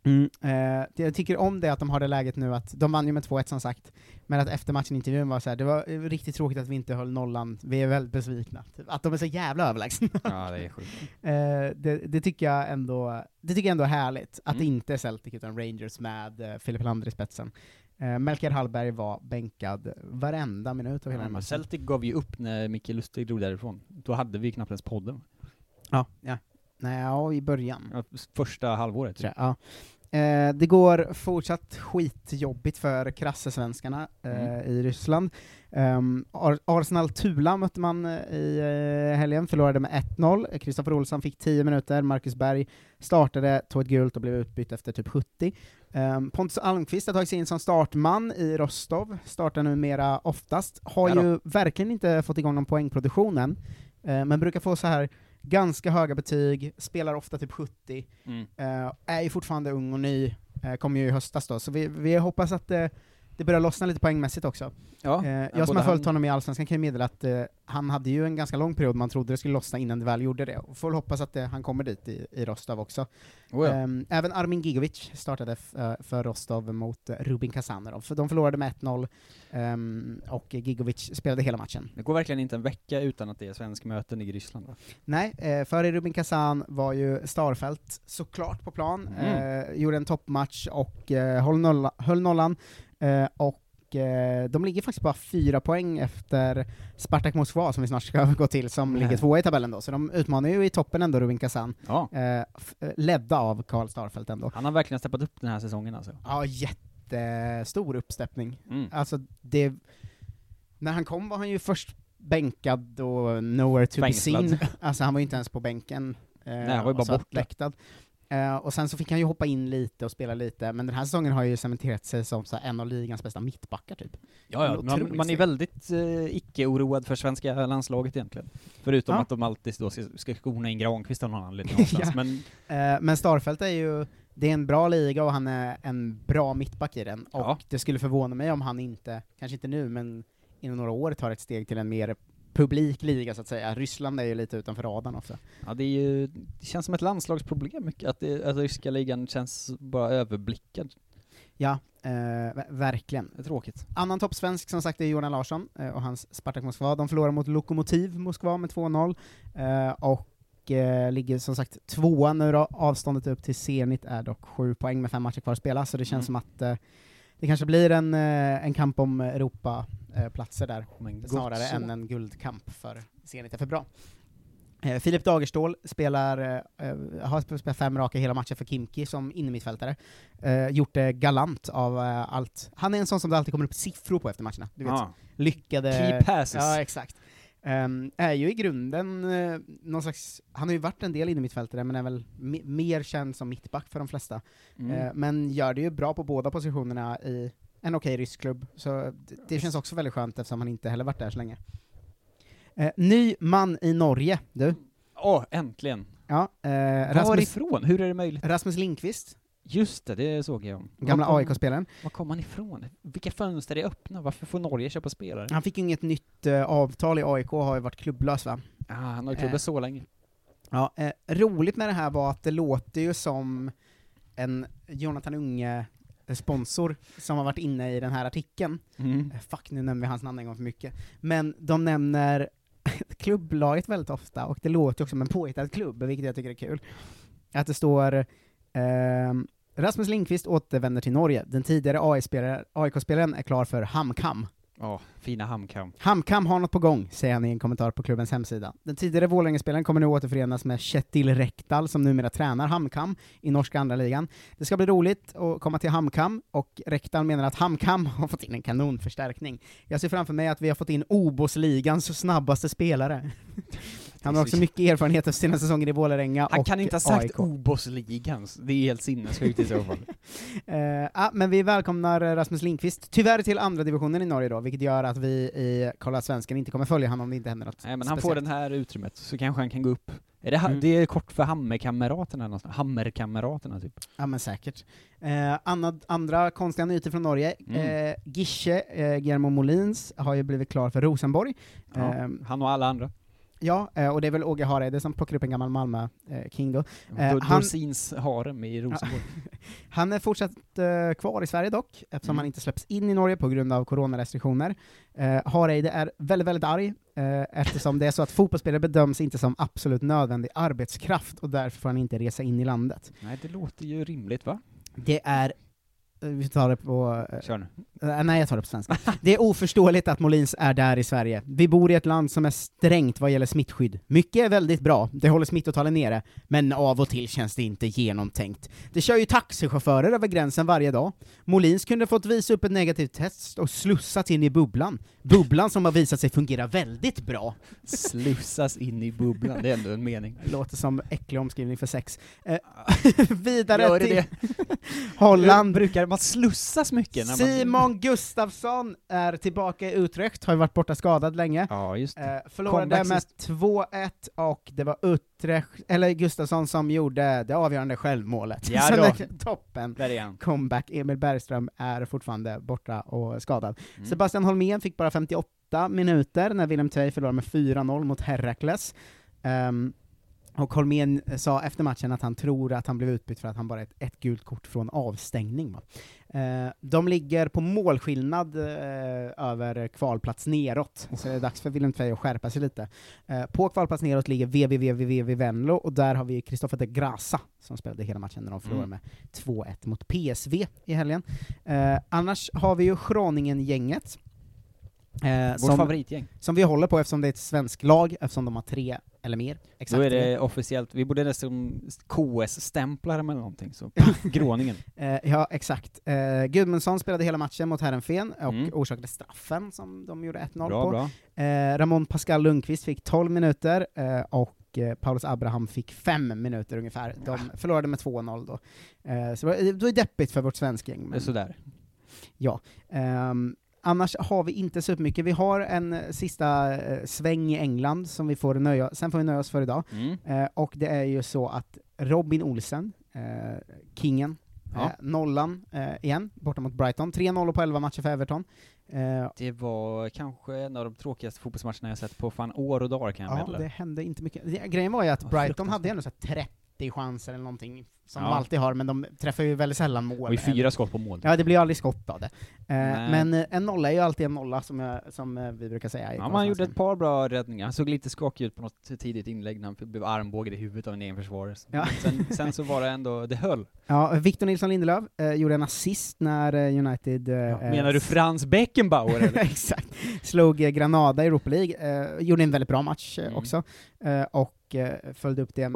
Mm, eh, det jag tycker om det att de har det läget nu att, de vann ju med 2-1 som sagt, men att efter matchen-intervjun var så här, det var eh, riktigt tråkigt att vi inte höll nollan, vi är väldigt besvikna. Typ, Att de är så jävla överlägsna. Ja, det är sjukt. eh, det, det tycker jag ändå, det tycker jag ändå är härligt, att det Mm. inte är Celtic utan Rangers med eh, Filip Lander i spetsen. Eh, Melker Hallberg var bänkad varenda minut av hela Ja, matchen. Celtic gav ju upp när Micke Lustig drog därifrån. Då hade vi knappt ens podden. Ja, ja. Nej, ja, i början. Ja, första halvåret. tror jag. Ja. Eh, det går fortsatt skitjobbigt för krassesvenskarna eh, Mm. i Ryssland. Um, Ar- Arsenal-Tula mötte man eh, i eh, helgen, förlorade med 1-0. Kristoffer Olsson fick 10 minuter, Marcus Berg startade, tog ett gult och blev utbytt efter typ 70. Um, Pontus Almqvist har tagit sig in som startman i Rostov, startar numera oftast, har ju verkligen inte fått igång någon poängproduktion än, eh, men brukar få så här ganska höga betyg, spelar ofta typ 70, Mm. Eh, är ju fortfarande ung och ny, uh, kom ju i höstas då, så vi, vi hoppas att det, börjar lossna lite poängmässigt också. Ja, Eh, ja, jag som har följt honom i Allsvenskan kan ju meddela att eh, han hade ju en ganska lång period man trodde det skulle lossna innan det väl gjorde det, och får hoppas att eh, han kommer dit i, i Rostov också. Oh ja. Ehm, även Armin Gigovic startade eh, för Rostov mot eh, Rubin Kazanov, för de förlorade med 1-0, ehm, och Gigovic spelade hela matchen. Det går verkligen inte en vecka utan att det är svenska möten i Ryssland. Va? Nej, eh, före Rubin Kazan var ju Starfelt såklart på plan, Mm. gjorde en toppmatch och höll, nolla, höll nollan, och eh, de ligger faktiskt bara fyra poäng efter Spartak Moskva, som vi snart ska gå till, som Nej. ligger tvåa i tabellen då, så de utmanar ju i toppen ändå Rubin Kazan, Ja. eh, eh, ledda av Karl Starfelt ändå. Han har verkligen steppat upp den här säsongen alltså. Ja, jättestor uppsteppning. Mm. Alltså, det... När han kom var han ju först bänkad och nowhere to Fängslad. be seen. Alltså han var ju inte ens på bänken. Eh, Nej, han var ju bara satt Eh, och sen så fick han ju hoppa in lite och spela lite, men den här säsongen har ju cementerat sig som så en av ligans bästa mittbackar typ. Ja, ja. Man, man är väldigt eh, icke-oroad för svenska landslaget egentligen. Förutom Ja. att de alltid då ska, ska skona in Granqvist av någon anledning någonstans. Ja. Men Eh, men Starfelt är ju, det är en bra liga och han är en bra mittback i den, och Ja. det skulle förvåna mig om han inte, kanske inte nu, men inom några år tar ett steg till en mer publik liga så att säga. Ryssland är ju lite utanför radarn också. ja, det, är ju, det känns som ett landslagsproblem mycket, att, det, att ryska ligan känns bara överblickad. Ja, eh, ver- verkligen. Det är tråkigt. Annan toppsvensk som sagt är Jonas Larsson eh, och hans Spartak Moskva. De förlorar mot Lokomotiv Moskva med 2-0, eh, och eh, ligger som sagt tvåa nu då. Avståndet upp till Zenit är dock sju poäng med fem matcher kvar att spela, så det känns Mm. som att eh, det kanske blir en, eh, en kamp om Europaplatser där, Men snarare än en guldkamp för Zenit är för bra. Eh, Filip Dagerstål spelar, eh, eh, har spelat fem raka hela matcher för Kimki som innermittfältare. Eh, gjort det galant av eh, allt. Han är en sån som det alltid kommer upp siffror på efter matcherna. Du vet, Ja. lyckade... Key passes. Ja, exakt. Ehm, är ju i grunden eh, någon slags, han har ju varit en del innermittfältare, men är väl me- mer känd som mittback för de flesta. Mm. Eh, men gör det ju bra på båda positionerna i en okej rysk klubb, så det, det känns också väldigt skönt eftersom han inte heller varit där så länge. Eh, ny man i Norge, du. Åh, äntligen! Ja, Rasmus, Varifrån? Hur är det möjligt? Rasmus Lindqvist, Just det, det såg jag gamla AIK-spelaren. Var kom han ifrån? Vilka fönster är öppna? Varför får Norge köpa spelare? Han fick ju inget nytt eh, avtal i AIK, har ju varit klubblös va? Ah, han har klubbat Eh. så länge. Ja, eh, roligt med det här var att det låter ju som en Jonathan Unge-sponsor som har varit inne i den här artikeln. Mm. Eh, Fuck, nu nämner vi hans namn en gång för mycket. Men de nämner klubblaget väldigt ofta, och det låter ju också som en påhittad klubb, vilket jag tycker är kul. Att det står ehm, Rasmus Lindqvist återvänder till Norge. Den tidigare AIK-spelaren är klar för HamKam. Ja, fina hamkam. Hamkam har något på gång, säger han i en kommentar på klubbens hemsida. Den tidigare Vålerenga-spelaren kommer nu återförenas med Kjetil Rekdal, som numera tränar Hamkam i norska andra ligan. Det ska bli roligt att komma till Hamkam, och Rekdal menar att Hamkam har fått in en kanonförstärkning. Jag ser framför mig att vi har fått in OBOS-ligans snabbaste spelare. Han har också mycket erfarenhet av sina säsonger i Vålerenga Han och kan inte ha sagt AIK. OBOS-ligan, det är helt sinnessjukt i så fall. Eh, ja, men vi välkomnar eh, Rasmus Lindqvist, tyvärr till andra divisionen i Norge då, vilket gör att vi i Kolla Svensken inte kommer följa honom om det inte händer något Nej men han får den här utrymmet, så kanske han kan gå upp. Är det, Mm. det är kort för Hammerkamraterna någonstans? Hammerkamraterna typ? Ja men säkert. Eh, annat, andra konstiga nyheter från Norge. Mm. Eh, Gische, eh, Guillermo Molins, har ju blivit klar för Rosenborg. Ja, Eh, han och alla andra. Ja, eh, och det är väl Åge Hareide som plockar upp en gammal Malmö-king då. Eh, Dor- han, Dorsins harem i Rosenborg. han är fortsatt eh, kvar i Sverige dock, eftersom Mm. han inte släpps in i Norge på grund av coronarestriktioner. Eh, Hareide är väldigt, väldigt arg, eh, eftersom det är så att fotbollsspelare bedöms inte som absolut nödvändig arbetskraft, och därför får han inte resa in i landet. Nej, det låter ju rimligt va? Det är eh, vi tar det på... eh, Kör nu. eh, nej, jag tar det på svenska. Det är oförståeligt att Molins är där i Sverige. Vi bor i ett land som är strängt vad gäller smittskydd. Mycket är väldigt bra, det håller smittotalen nere, men av och till känns det inte genomtänkt. Det kör ju taxichaufförer över gränsen varje dag. Molins kunde fått visa upp ett negativt test och slussats in i bubblan. Bubblan som har visat sig fungera väldigt bra. Slussas in i bubblan, det är ändå en mening. Låter som äcklig omskrivning för sex. Eh, vidare Gör det till det? Holland. Brukar man slussas mycket? När man... Simon Gustafsson är tillbaka i Utrecht, har ju varit borta skadad länge. Ja, just det. Eh, förlorade med sist. 2-1, och det var Utrecht, eller Gustafsson som gjorde det avgörande självmålet. Ja Så det toppen. Där är han. Comeback. Emil Bergström är fortfarande borta och skadad. Mm. Sebastian Holmén fick bara 58 minuter när Willem Tvei förlorade med 4-0 mot Herakles. Ehm, och Holmén sa efter matchen att han tror att han blev utbytt för att han bara är ett, ett gult kort från avstängning. Eh, de ligger på målskillnad eh, över kvalplats neråt, så det är dags för Willem Tvei att skärpa sig lite. Eh, på kvalplats neråt ligger VVVVV Venlo, och där har vi Kristoffer de Grasa, som spelade hela matchen när de förlorade Mm. med 2-1 mot PSV i helgen. Eh, annars har vi ju Schroningen-gänget. Eh, Vårt favoritgäng. Som vi håller på eftersom det är ett svenskt lag, eftersom de har tre eller mer. Exakt Då är det officiellt, vi borde nästan KS-stämpla dem eller någonting, så gråningen. Eh, ja, exakt. Eh, Gudmundsson spelade hela matchen mot Herrenfen och Mm. orsakade straffen som de gjorde 1-0 Bra, på. bra. Eh, Ramon Pascal Lundqvist fick 12 minuter, eh, och eh, Paulus Abraham fick 5 minuter ungefär. De förlorade med 2-0 då. Eh, så det var- det var deppigt för vårt svenska gäng. Det är Men, sådär. ja. Ehm, annars har vi inte supermycket. Vi har en eh, sista eh, sväng i England som vi får nöja, sen får vi nöja oss för idag. Mm. Eh, och det är ju så att Robin Olsen, eh, kingen, Ja. eh, nollan eh, igen, borta mot Brighton. 3-0 på 11 matcher för Everton. Det var kanske en av de tråkigaste fotbollsmatcherna jag sett på fan år och dagar kan jag ja, meddela. det hände inte mycket. Det, grejen var ju att Ja, Brighton hade ändå så här 30 chanser eller någonting, som Ja. de alltid har, men de träffar ju väldigt sällan mål. Var ju fyra skott på mål. Ja, det blir aldrig skott av det. Eh, men eh, en nolla är ju alltid en nolla, som, jag, som eh, vi brukar säga i Ja, man gjorde ett par bra räddningar. Han såg lite skakig ut på något tidigt inlägg när han blev armbågad i huvudet av en egen försvarare. Ja. Sen, sen så var det ändå, det höll. Ja, Victor Nilsson Lindelöf eh, gjorde en assist när eh, United... Eh, Menar du Frans Beckenbauer eller? Exakt. Slog Granada i Europa League, gjorde en väldigt bra match Mm. också, och följde upp det med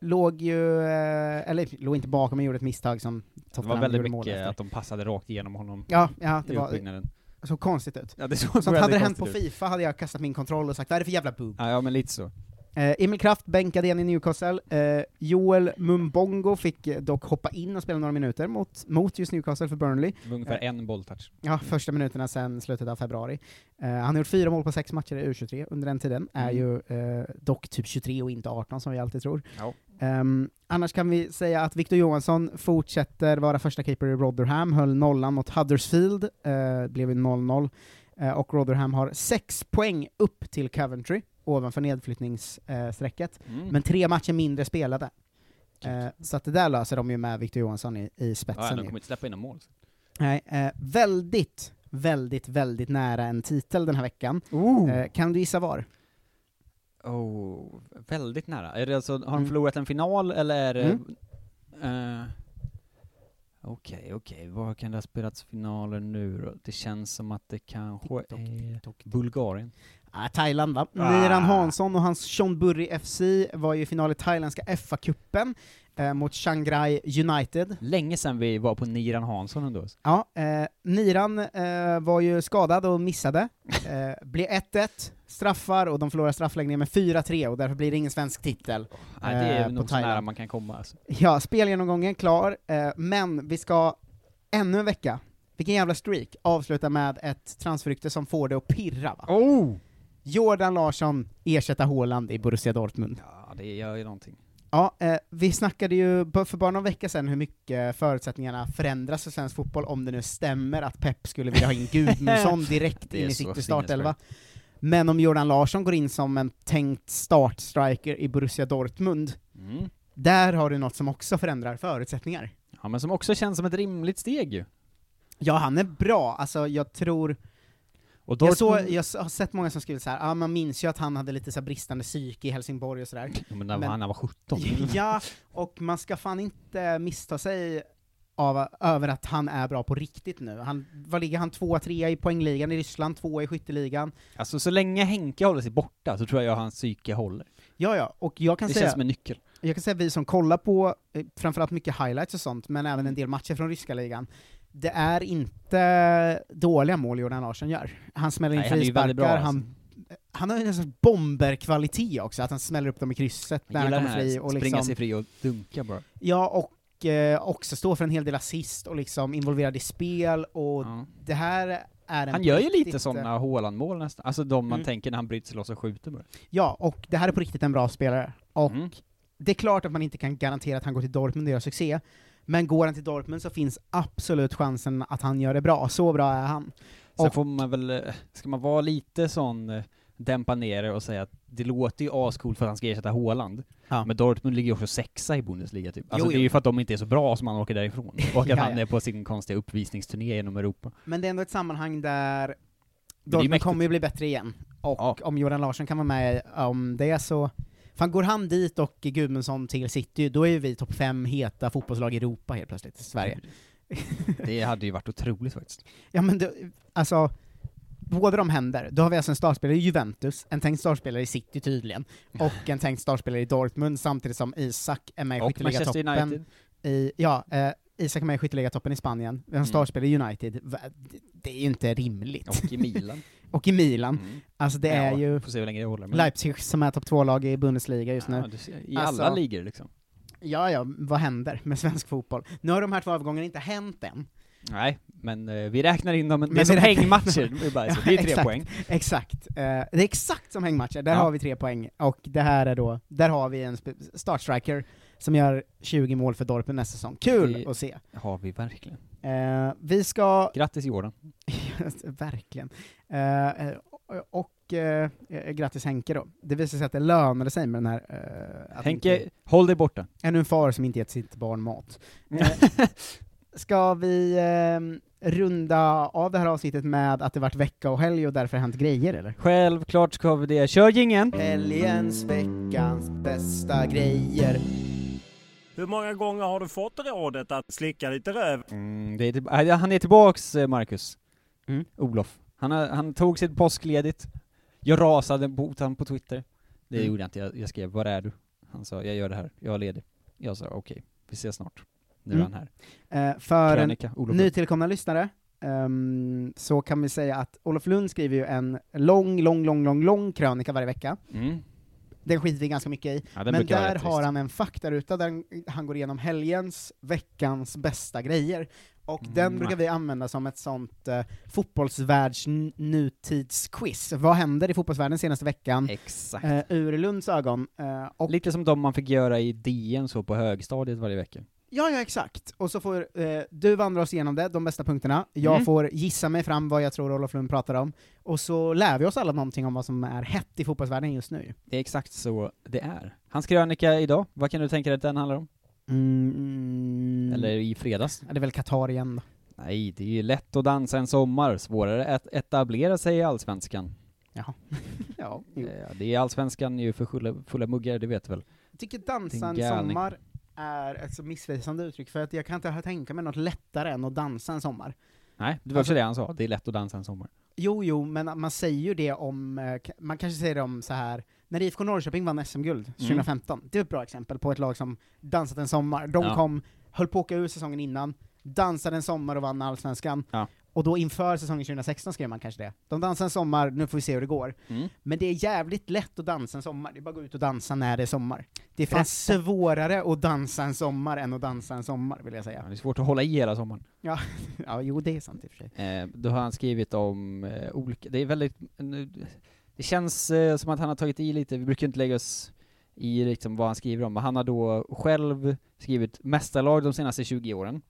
låg ju, eh, eller låg inte bakom, men gjorde ett misstag som Det var Tottenham väldigt mycket efter. att de passade rakt igenom honom Ja, ja, det i var, uppbyggnaden. så konstigt ut. Ja, det såg Sånt hade det hänt på ut. Fifa hade jag kastat min kontroll och sagt vad är det för jävla boob? Ja, ja men lite så. Eh, Emil Kraft bänkade igen i Newcastle, eh, Joel Mumbongo fick eh, dock hoppa in och spela några minuter mot, mot just Newcastle för Burnley. Ungefär Eh, en bolltouch. Ja, första minuterna sedan slutet av februari. Eh, han har gjort fyra mål på sex matcher i U23 under den tiden, är Mm. ju eh, dock typ 23 och inte 18 som vi alltid tror. Ja. Ehm, annars kan vi säga att Victor Johansson fortsätter vara första keeper i Rotherham, höll nollan mot Huddersfield, eh, blev ju 0-0, eh, och Rotherham har sex poäng upp till Coventry, ovanför nedflyttningsstrecket, Mm. men tre matcher mindre spelade. Eh, så att det där löser de ju med Victor Johansson i, i spetsen. Ja, de kommer inte släppa in mål. Nej, eh, väldigt, väldigt, väldigt nära en titel den här veckan. Eh, kan du gissa var? Oh, väldigt nära. Är det alltså, har de Mm. förlorat en final eller är det... Mm. eh, Okej, okej, var kan det ha spelats finaler nu då? Det känns som att det kanske är Bulgarien. Ah, Thailand va? Ah. Niran Hansson och hans Chonburi FC var ju i final i thailändska FA-cupen eh, mot Chiang Rai United. Länge sedan vi var på Niran Hansson ändå. Ja, eh, Niran eh, var ju skadad och missade. Eh, blev 1-1, straffar, och de förlorar straffläggningen med 4-3, och därför blir det ingen svensk titel. Nej, det är eh, nog så nära man kan komma alltså. Ja, spelgenomgången klar, eh, men vi ska ännu en vecka, vilken jävla streak, avsluta med ett transferrykte som får det att pirra va? Oh! Jordan Larsson ersätta Haaland i Borussia Dortmund. Ja, det gör ju någonting. Ja, eh, vi snackade ju för bara någon vecka sedan hur mycket förutsättningarna förändras för svensk fotboll om det nu stämmer att Pep skulle vilja ha in Gudmundsson direkt in i sitt startelva. Men om Jordan Larsson går in som en tänkt startstriker i Borussia Dortmund, Mm. där har du något som också förändrar förutsättningar. Ja, men som också känns som ett rimligt steg ju. Ja, han är bra, alltså jag tror... Och Jag, så, Dortmund- jag har sett många som skrivit så här, ja man minns ju att han hade lite så bristande psyke i Helsingborg och sådär. Ja, men när han var 17. Ja, och man ska fan inte missta sig av, över att han är bra på riktigt nu. Han, vad ligger han? Tvåa, trea i poängligan i Ryssland, tvåa i skytteligan. Alltså så länge Henke håller sig borta så tror jag hans psyke håller. Ja, ja, och jag kan Det säga... känns som en nyckel. Jag kan säga vi som kollar på eh, framförallt mycket highlights och sånt, men även en del matcher från ryska ligan, det är inte dåliga mål Jordan Larsson gör. Han smäller in Nej, han frisparkar, bra, alltså. han, han har en sorts bomberkvalitet också, att han smäller upp dem i krysset när han kommer fri. Och springa liksom, sig fri och dunka bara. Ja, och eh, också stå för en hel del assist och liksom involverad i spel, och det här är en Han gör ju lite eh, sådana Haaland-mål nästan, alltså de man Mm. tänker när han bryter sig loss och skjuter bara. Ja, och det här är på riktigt en bra spelare. Och Mm. det är klart att man inte kan garantera att han går till Dortmund och gör succé, men går han till Dortmund så finns absolut chansen att han gör det bra, så bra är han. Sen Och- får man väl, eh, ska man vara lite sån, eh, dämpa ner det och säga att det låter ju ascoolt för att han ska ersätta Haaland. Ja. Men Dortmund ligger ju också sexa i Bundesliga typ. Alltså Jo, det är ju för att de inte är så bra som han åker därifrån. Och att Ja, han ja. är på sin konstiga uppvisningsturné genom Europa. Men det är ändå ett sammanhang där Dortmund kommer ju bli bättre igen. Och om Jordan Larsson kan vara med om det så... Fan, går han dit och Gudmundsson till City, då är ju vi topp fem heta fotbollslag i Europa helt plötsligt, Sverige. Det hade ju varit otroligt faktiskt. Ja men det, alltså, båda de händer. Då har vi alltså en startspelare i Juventus, en tänkt startspelare i City tydligen, och en tänkt startspelare i Dortmund, samtidigt som Isak är med i skytteligatoppen. I, ja, eh, Isak är med i skytteligatoppen i Spanien, vi har en Mm. startspelare i United. Det är ju inte rimligt. Och i Milan. och i Milan. Mm. Alltså det Ja, är ju får se hur länge det håller, men- Leipzig som är topp två-lag i Bundesliga just nu. Ja, du ser, I Alltså- alla ligor liksom. Ja, ja, vad händer med svensk fotboll? Nu har de här två övergångarna inte hänt än. Nej, men eh, vi räknar in dem, det är Men som hängmatcher, det är, bara så. det är tre exakt, poäng. Exakt. Eh, det är exakt som hängmatcher, där Ja. har vi tre poäng, och det här är då, där har vi en startstriker som gör 20 mål för Dortmund nästa säsong. Kul Det att se! har vi verkligen. Eh, vi ska... Grattis Jordan. verkligen. Eh, eh, och eh, grattis Henke då. Det visar sig att det lönade sig med den här... eh, Henke, inte- håll dig borta. Ännu en far som inte gett sitt barn mat. Eh, ska vi eh, runda av det här avsnittet med att det varit vecka och helg och därför hänt grejer eller? Självklart ska vi det. Kör jingeln! Helgens, veckans bästa grejer. Hur många gånger har du fått rådet att slicka lite röv? Mm, det är han är tillbaks, eh, Marcus. Mm. Olof. Han, har, han tog sitt påskledigt. Jag rasade mot honom på Twitter. Det Mm. gjorde jag inte, jag, jag skrev 'Var är du?' Han sa, jag gör det här, jag är ledig. Jag sa, okej, vi ses snart. Nu är Mm. han här. Eh, för Krönika, en nytillkomna lyssnare, ehm, så kan vi säga att Olof Lund skriver ju en lång, lång, lång, lång, lång krönika varje vecka. Mm. Den skiter vi ganska mycket i. Ja, den Men där har han en faktaruta där han går igenom helgens, veckans bästa grejer. Och den Mm. brukar vi använda som ett sånt uh, fotbollsvärlds n- nutidsquiz. Vad händer i fotbollsvärlden senaste veckan? Exakt. Eh, ur Lunds ögon. Eh, Lite som de man fick göra i DN så på högstadiet varje vecka. Ja, ja exakt. Och så får eh, du vandra oss igenom det, de bästa punkterna. Jag Mm. får gissa mig fram vad jag tror Olof Lund pratar om. Och så lär vi oss alla någonting om vad som är hett i fotbollsvärlden just nu. Det är exakt så det är. Hans krönika idag, vad kan du tänka dig att den handlar om? Mm, Eller i fredags? Ja, det är väl Qatar igen då. Nej, det är ju lätt att dansa en sommar, svårare att etablera sig i Allsvenskan. Jaha. ja, jo. Eh, Det är Allsvenskan ju för fulla, fulla muggar, det vet du väl? Jag tycker dansa en sommar är ett så missvisande uttryck, för att jag kan inte tänka mig något lättare än att dansa en sommar. Nej, det var Alltså- också det han sa, det är lätt att dansa en sommar. Jo, jo, men man säger ju det om, eh, man kanske säger det om så här när IFK Norrköping vann SM-guld 2015, det är ett bra exempel på ett lag som dansat en sommar. De Ja. kom, höll på att åka ur säsongen innan, dansade en sommar och vann allsvenskan. Ja. Och då inför säsongen 2016 skrev man kanske det. De dansar en sommar, nu får vi se hur det går. Mm. Men det är jävligt lätt att dansa en sommar, det är bara att gå ut och dansa när det är sommar. Det är fan svårare att dansa en sommar än att dansa en sommar, vill jag säga. Ja, det är svårt att hålla i hela sommaren. Ja, ja jo det är sant i och för sig. Eh, då har han skrivit om eh, olika, det är väldigt, nu- det känns eh, som att han har tagit i lite, vi brukar inte lägga oss i liksom vad han skriver om, men han har då själv skrivit mästarlag de senaste 20 åren.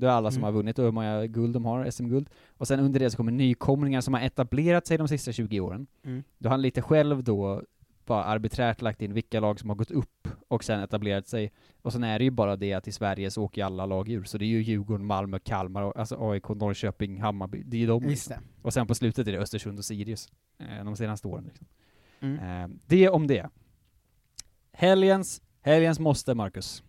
Det är alla som Mm. har vunnit och hur många guld de har, SM-guld. Och sen under det så kommer nykomlingar som har etablerat sig de sista 20 åren. Mm. Då har han lite själv då bara arbiträrt lagt in vilka lag som har gått upp och sen etablerat sig. Och sen är det ju bara det att i Sverige så åker ju alla lag ur, så det är ju Djurgården, Malmö, Kalmar, alltså AIK, Norrköping, Hammarby, det är ju de Just det. Och sen på slutet är det Östersund och Sirius, eh, de senaste åren liksom. Mm. Eh, det om det. Helgens, helgens måste, Marcus.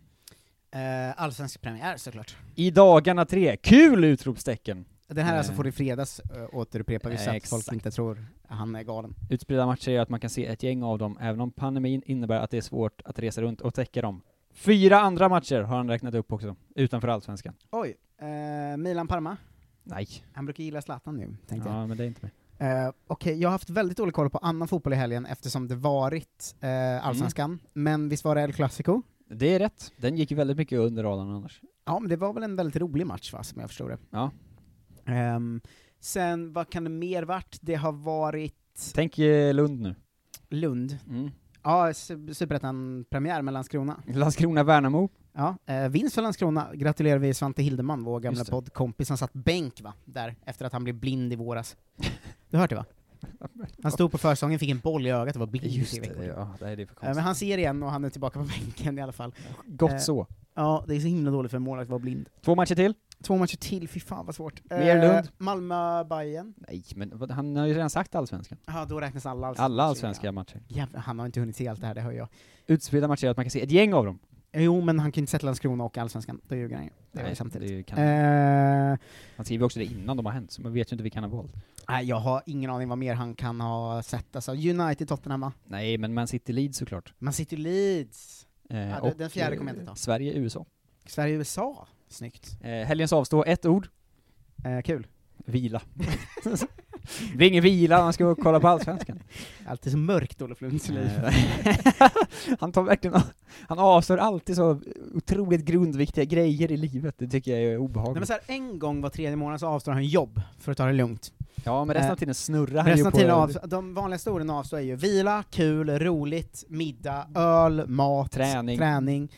Eh, allsvensk premiär såklart. I dagarna tre, kul! Utropstecken! Den här Eh, alltså får i fredags uh, återupprepar vi så eh, att folk inte tror han är galen. Utspridda matcher gör att man kan se ett gäng av dem, även om pandemin innebär att det är svårt att resa runt och täcka dem. Fyra andra matcher har han räknat upp också, utanför Allsvenskan. Oj, eh, Milan-Parma? Nej. Han brukar gilla Zlatan nu, tänkte jag. Ja, men det är inte med. Eh, Okej, jag har haft väldigt dålig koll på annan fotboll i helgen eftersom det varit eh, allsvenskan, men visst var det El Clasico? Det är rätt. Den gick ju väldigt mycket under radarn annars. Ja, men det var väl en väldigt rolig match va, som jag förstod det. Ja. Ehm, sen, vad kan det mer varit? Det har varit Tänk eh, Lund nu. Lund. Mm. Ja, Su- Superettan-premiär med Landskrona. Landskrona-Värnamo. Ja, eh, vinst för Landskrona gratulerar vi Svante Hildeman, vår gamla poddkompis, som satt bänk va, där, efter att han blev blind i våras. Du har hört det va? Han stod på försäsongen, fick en boll i ögat och var blind i Just det, ja, det är för Eh, konstigt. Men han ser igen och han är tillbaka på bänken i alla fall. Gott Eh, så. Ja, det är så himla dåligt för en målvakt att vara blind. Två matcher till. Två matcher till, fy fan vad svårt. Mer Lund. malmö bayern Nej, men vad- han har ju redan sagt allsvenskan. Ja, då räknas alla allsvenska Alla matcher, allsvenska matcher. Jävlar, han har inte hunnit se allt det här, det hör jag. Utspridda matcher att man kan se ett gäng av dem. Jo, men han kan inte sätta Landskrona och allsvenskan, då ljuger han ju. Det är Nej, samtidigt. det kan- Eh, Han skriver också det innan de har hänt, så man vet ju inte vilka han har valt. Nej, jag har ingen aning vad mer han kan ha sett. Alltså, United, Tottenham, va? Nej, men Man City Leeds såklart. Man City Leeds. Eh, Ja, och, den fjärde eh, kommer jag inte ta. Sverige, USA. Sverige, USA. Snyggt. Eh, helgens avstå, ett ord. Eh, kul. Vila. det blir ingen vila, man ska kolla på Allsvenskan. Alltid så mörkt, Olof Lunds liv. Eh, han tar verkligen, han avstår alltid så otroligt grundviktiga grejer i livet, det tycker jag är Nej, obehagligt. men så här, en gång var tredje månad så avstår han jobb för att ta det lugnt. ja, men resten eh, av tiden snurrar han Resten ju på... tiden av, de vanligaste orden avstår är ju vila, kul, roligt, middag, öl, mat, Träning. träning.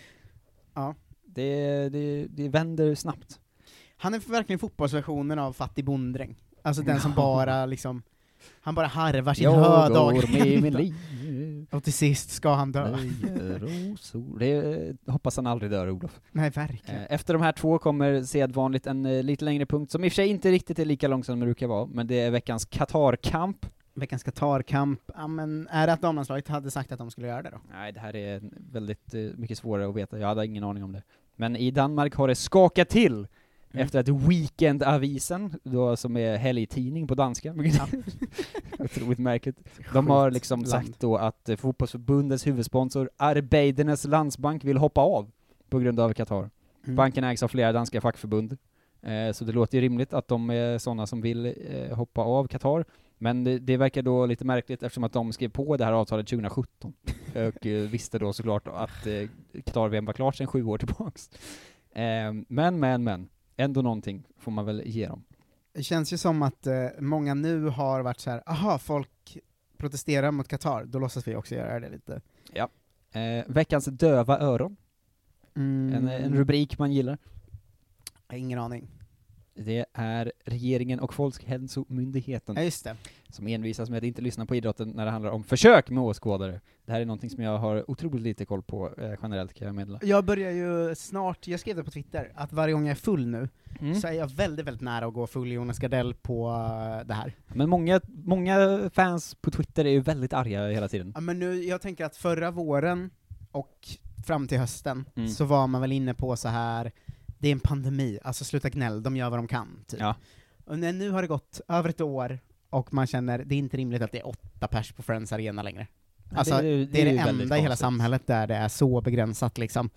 Ja. det, det, det vänder snabbt. Han är verkligen fotbollsversionen av fattig bonddräng. Alltså den som bara liksom, han bara harvar sin hö liv. Och till sist ska han dö. Det hoppas han aldrig dör, Olof. Nej, verkligen. Eh, Efter de här två kommer sedvanligt en eh, lite längre punkt, som i och för sig inte riktigt är lika lång som den brukar vara, men det är veckans Qatar-kamp. Veckans Qatar-kamp, ja men är det att damlandslaget hade sagt att de skulle göra det då? Nej, det här är väldigt eh, mycket svårare att veta, jag hade ingen aning om det. Men i Danmark har det skakat till Mm. efter att Weekend-avisen, då som är helgtidning på danska, vilket är otroligt märkligt, de har liksom Skitland. sagt då att eh, fotbollsförbundets huvudsponsor Arbeidernes Landsbank vill hoppa av på grund av Qatar. Mm. Banken ägs av flera danska fackförbund, eh, så det låter ju rimligt att de är sådana som vill eh, hoppa av Qatar. Men det, det verkar då lite märkligt eftersom att de skrev på det här avtalet 2017 och eh, visste då såklart att eh, Qatar-VM var klart sedan sju år tillbaks. Men, men, men, ändå någonting får man väl ge dem. Det känns ju som att eh, många nu har varit så här, aha, folk protesterar mot Qatar, då låtsas vi också göra det lite. Ja. Eh, veckans döva öron. Mm. En, en rubrik man gillar. Ingen aning. Det är regeringen och Folkhälsomyndigheten Ja, just det. som envisas med att inte lyssna på idrotten när det handlar om försök med åskådare. Det här är någonting som jag har otroligt lite koll på eh, generellt kan jag meddela. Jag börjar ju snart, jag skrev det på Twitter, att varje gång jag är full nu, Mm. så är jag väldigt, väldigt nära att gå full Jonas Gardell på eh, det här. Men många, många fans på Twitter är ju väldigt arga hela tiden. Ja, men nu, jag tänker att förra våren och fram till hösten, Mm. så var man väl inne på så här det är en pandemi, alltså sluta gnäll, de gör vad de kan, typ. Ja. Och när, nu har det gått över ett år, och man känner, det är inte rimligt att det är åtta pers på Friends Arena längre. Alltså, det det det, det är väldigt enda i hela samhället där det är så begränsat liksom.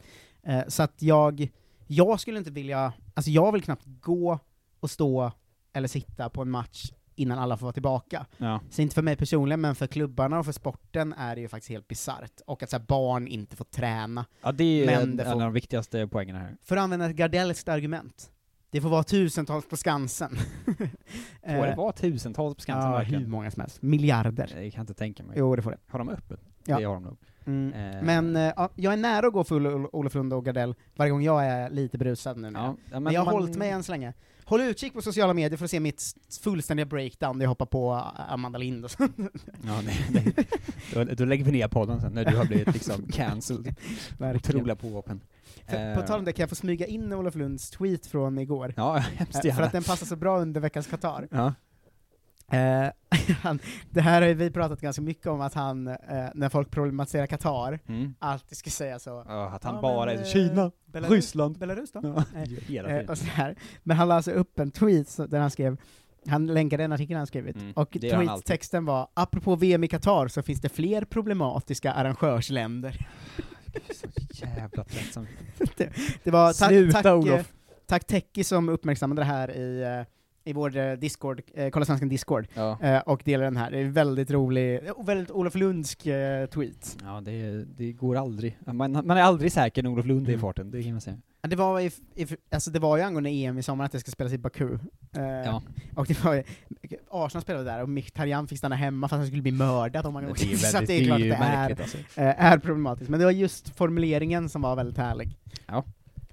Eh, så att jag, jag skulle inte vilja, alltså jag vill knappt gå och stå eller sitta på en match innan alla får vara tillbaka. Ja. Så inte för mig personligen, men för klubbarna och för sporten är det ju faktiskt helt bisarrt. Och att så barn inte får träna. Ja, det är ju en, en får- av de viktigaste poängerna här. För att använda ett gardellskt argument, det får vara tusentals på Skansen. Får det vara tusentals på Skansen Ja, verkligen? hur många som helst. Miljarder. Jag kan inte tänka mig. Jo, det får det. Har de öppet? Ja. Det har de nog. Mm. Eh, Men eh, ja, jag är nära att gå full Ol- Olof Lund och Gardell varje gång jag är lite berusad nu. Ja, men, men jag har man- hållit mig än så länge. Håll utkik på sociala medier för att se mitt fullständiga breakdown där jag hoppar på eh, Amanda Lind och sånt. Ja, nej, nej. Då, då lägger vi ner podden sen, när du har blivit liksom cancelled. Otroliga påhoppen. För, på tal om det, kan jag få smyga in Olof Lunds tweet från igår? Ja, hemskt Eh, För gärna. att den passar så bra under veckans Qatar. Ja. Eh, han, det här har vi pratat ganska mycket om, att han, eh, när folk problematiserar Qatar, Mm. alltid ska säga så. Ja, att han Ja, bara men, är Kina, Belarus, Ryssland. Belarus då? Ja, hela och så här. Men han la alltså upp en tweet där han skrev, han länkade en artikel han skrivit, Mm, och tweettexten var apropå VM i Qatar så finns det fler problematiska arrangörsländer. Jävla tröttsamt. det, det var tack, Sluta, tack, Olof. eh, tack Techie som uppmärksammade det här i, eh, i vår eh, Discord, eh, Kolla Svenskan Discord, Ja. eh, och delade den här. Det är väldigt rolig, väldigt Olof Lundsk eh, tweet. Ja, det, det går aldrig. Man, man är aldrig säker när Olof Lund är i farten, det kan man säga. Ja, Det var, i, i, alltså det var ju angående EM i sommar att det ska spelas i Baku. Eh, Ja. Och det var Arsenal spelade där och Mkhitaryan fick stanna hemma för att han skulle bli mördad om han åkte. Så väldigt- det är klart att det är, märkligt, alltså. eh, är problematiskt. Men det var just formuleringen som var väldigt härlig. Ja.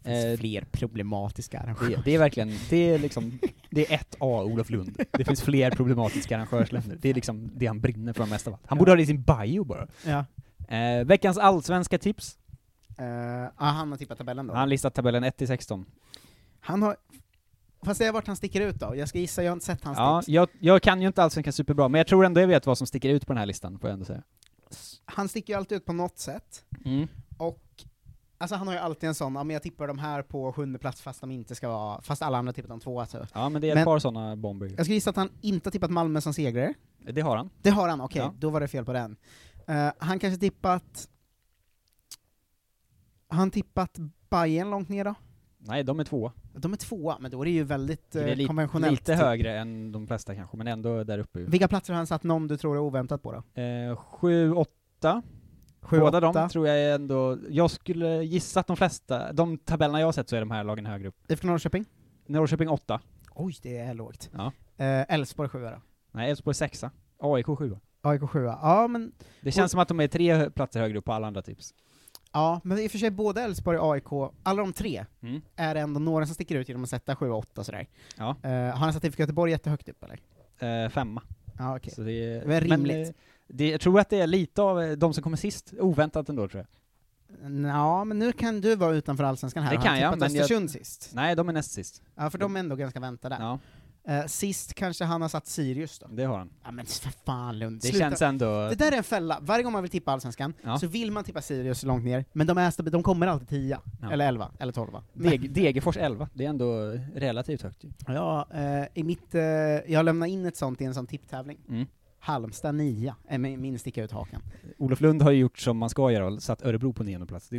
Det finns Eh, fler problematiska arrangörer. Det, det är verkligen, det är liksom, det är ett A Olof Lund. Det finns fler problematiska arrangörsländer. Det är liksom det han brinner för mest av allt. Han borde ha det i sin bio bara. Ja. Eh, veckans allsvenska tips. Eh, ja, han har tippat tabellen då. Han har listat tabellen 1-16. Han har... Fast det är vart han sticker ut då? Jag ska gissa, jag har inte sett hans Ja, tips. jag, jag kan ju inte allsvenskan superbra, men jag tror ändå jag vet vad som sticker ut på den här listan, får jag ändå säga. Han sticker ju alltid ut på något sätt. Mm. Och Alltså han har ju alltid en sån, ja men jag tippar de här på sjunde plats fast de inte ska vara, fast alla andra tippat de två alltså. Ja, men det är ett par sådana bomber. Jag ska gissa att han inte har tippat Malmö som segrare. Det har han. Det har han, okej, Ja. då var det fel på den. Eh, han kanske tippat... Har han tippat Bayern långt ner då? Nej, de är två. De är tvåa, men då är det ju väldigt Det är eh, li- konventionellt. lite högre än de flesta kanske, men ändå där uppe. Vilka platser har han satt någon du tror är oväntat på då? Eh, sju, åtta. Sju, Båda åtta. de tror jag ändå, jag skulle gissa att de flesta, de tabellerna jag har sett så är de här lagen högre upp. IFK Norrköping? Norrköping åtta. Oj, det är lågt. Ja. Eh, Elfsborg sjua då? Nej, Elfsborg sexa. AIK sjua. AIK sjua. Ja, men... Det känns och- som att de är tre platser högre upp på alla andra tips. Ja, men i och för sig både Elfsborg och AIK, alla de tre, Mm. är det ändå några som sticker ut genom att sätta 7 och 8 sådär. Ja. Eh, har han satt IFK Göteborg jättehögt upp eller? Eh, femma. Ja, okej. Så det är, Det var rimligt. Men, det, jag tror att det är lite av eh, de som kommer sist, oväntat ändå tror jag. Ja, men nu kan du vara utanför Allsvenskan här. Det kan jag, men jag- sist? Nej, de är näst sist. Ja, för de är ändå ganska väntade. Ja. Eh, sist kanske han har satt Sirius då. Det har han. Ja men för fan Lund, Det sluta. känns ändå... Det där är en fälla, varje gång man vill tippa Allsvenskan, Ja. så vill man tippa Sirius långt ner, men de, är de kommer alltid 10, Ja. eller 11, eller 12 Deg, Degerfors 11, det är ändå relativt högt ju. Ja, eh, i mitt, eh, jag lämnar in ett sånt i en sån tipptävling. Mm. Halmstad 9, är min, sticka ut hakan. Olof Lund har ju gjort som man ska göra och satt Örebro på nionde plats.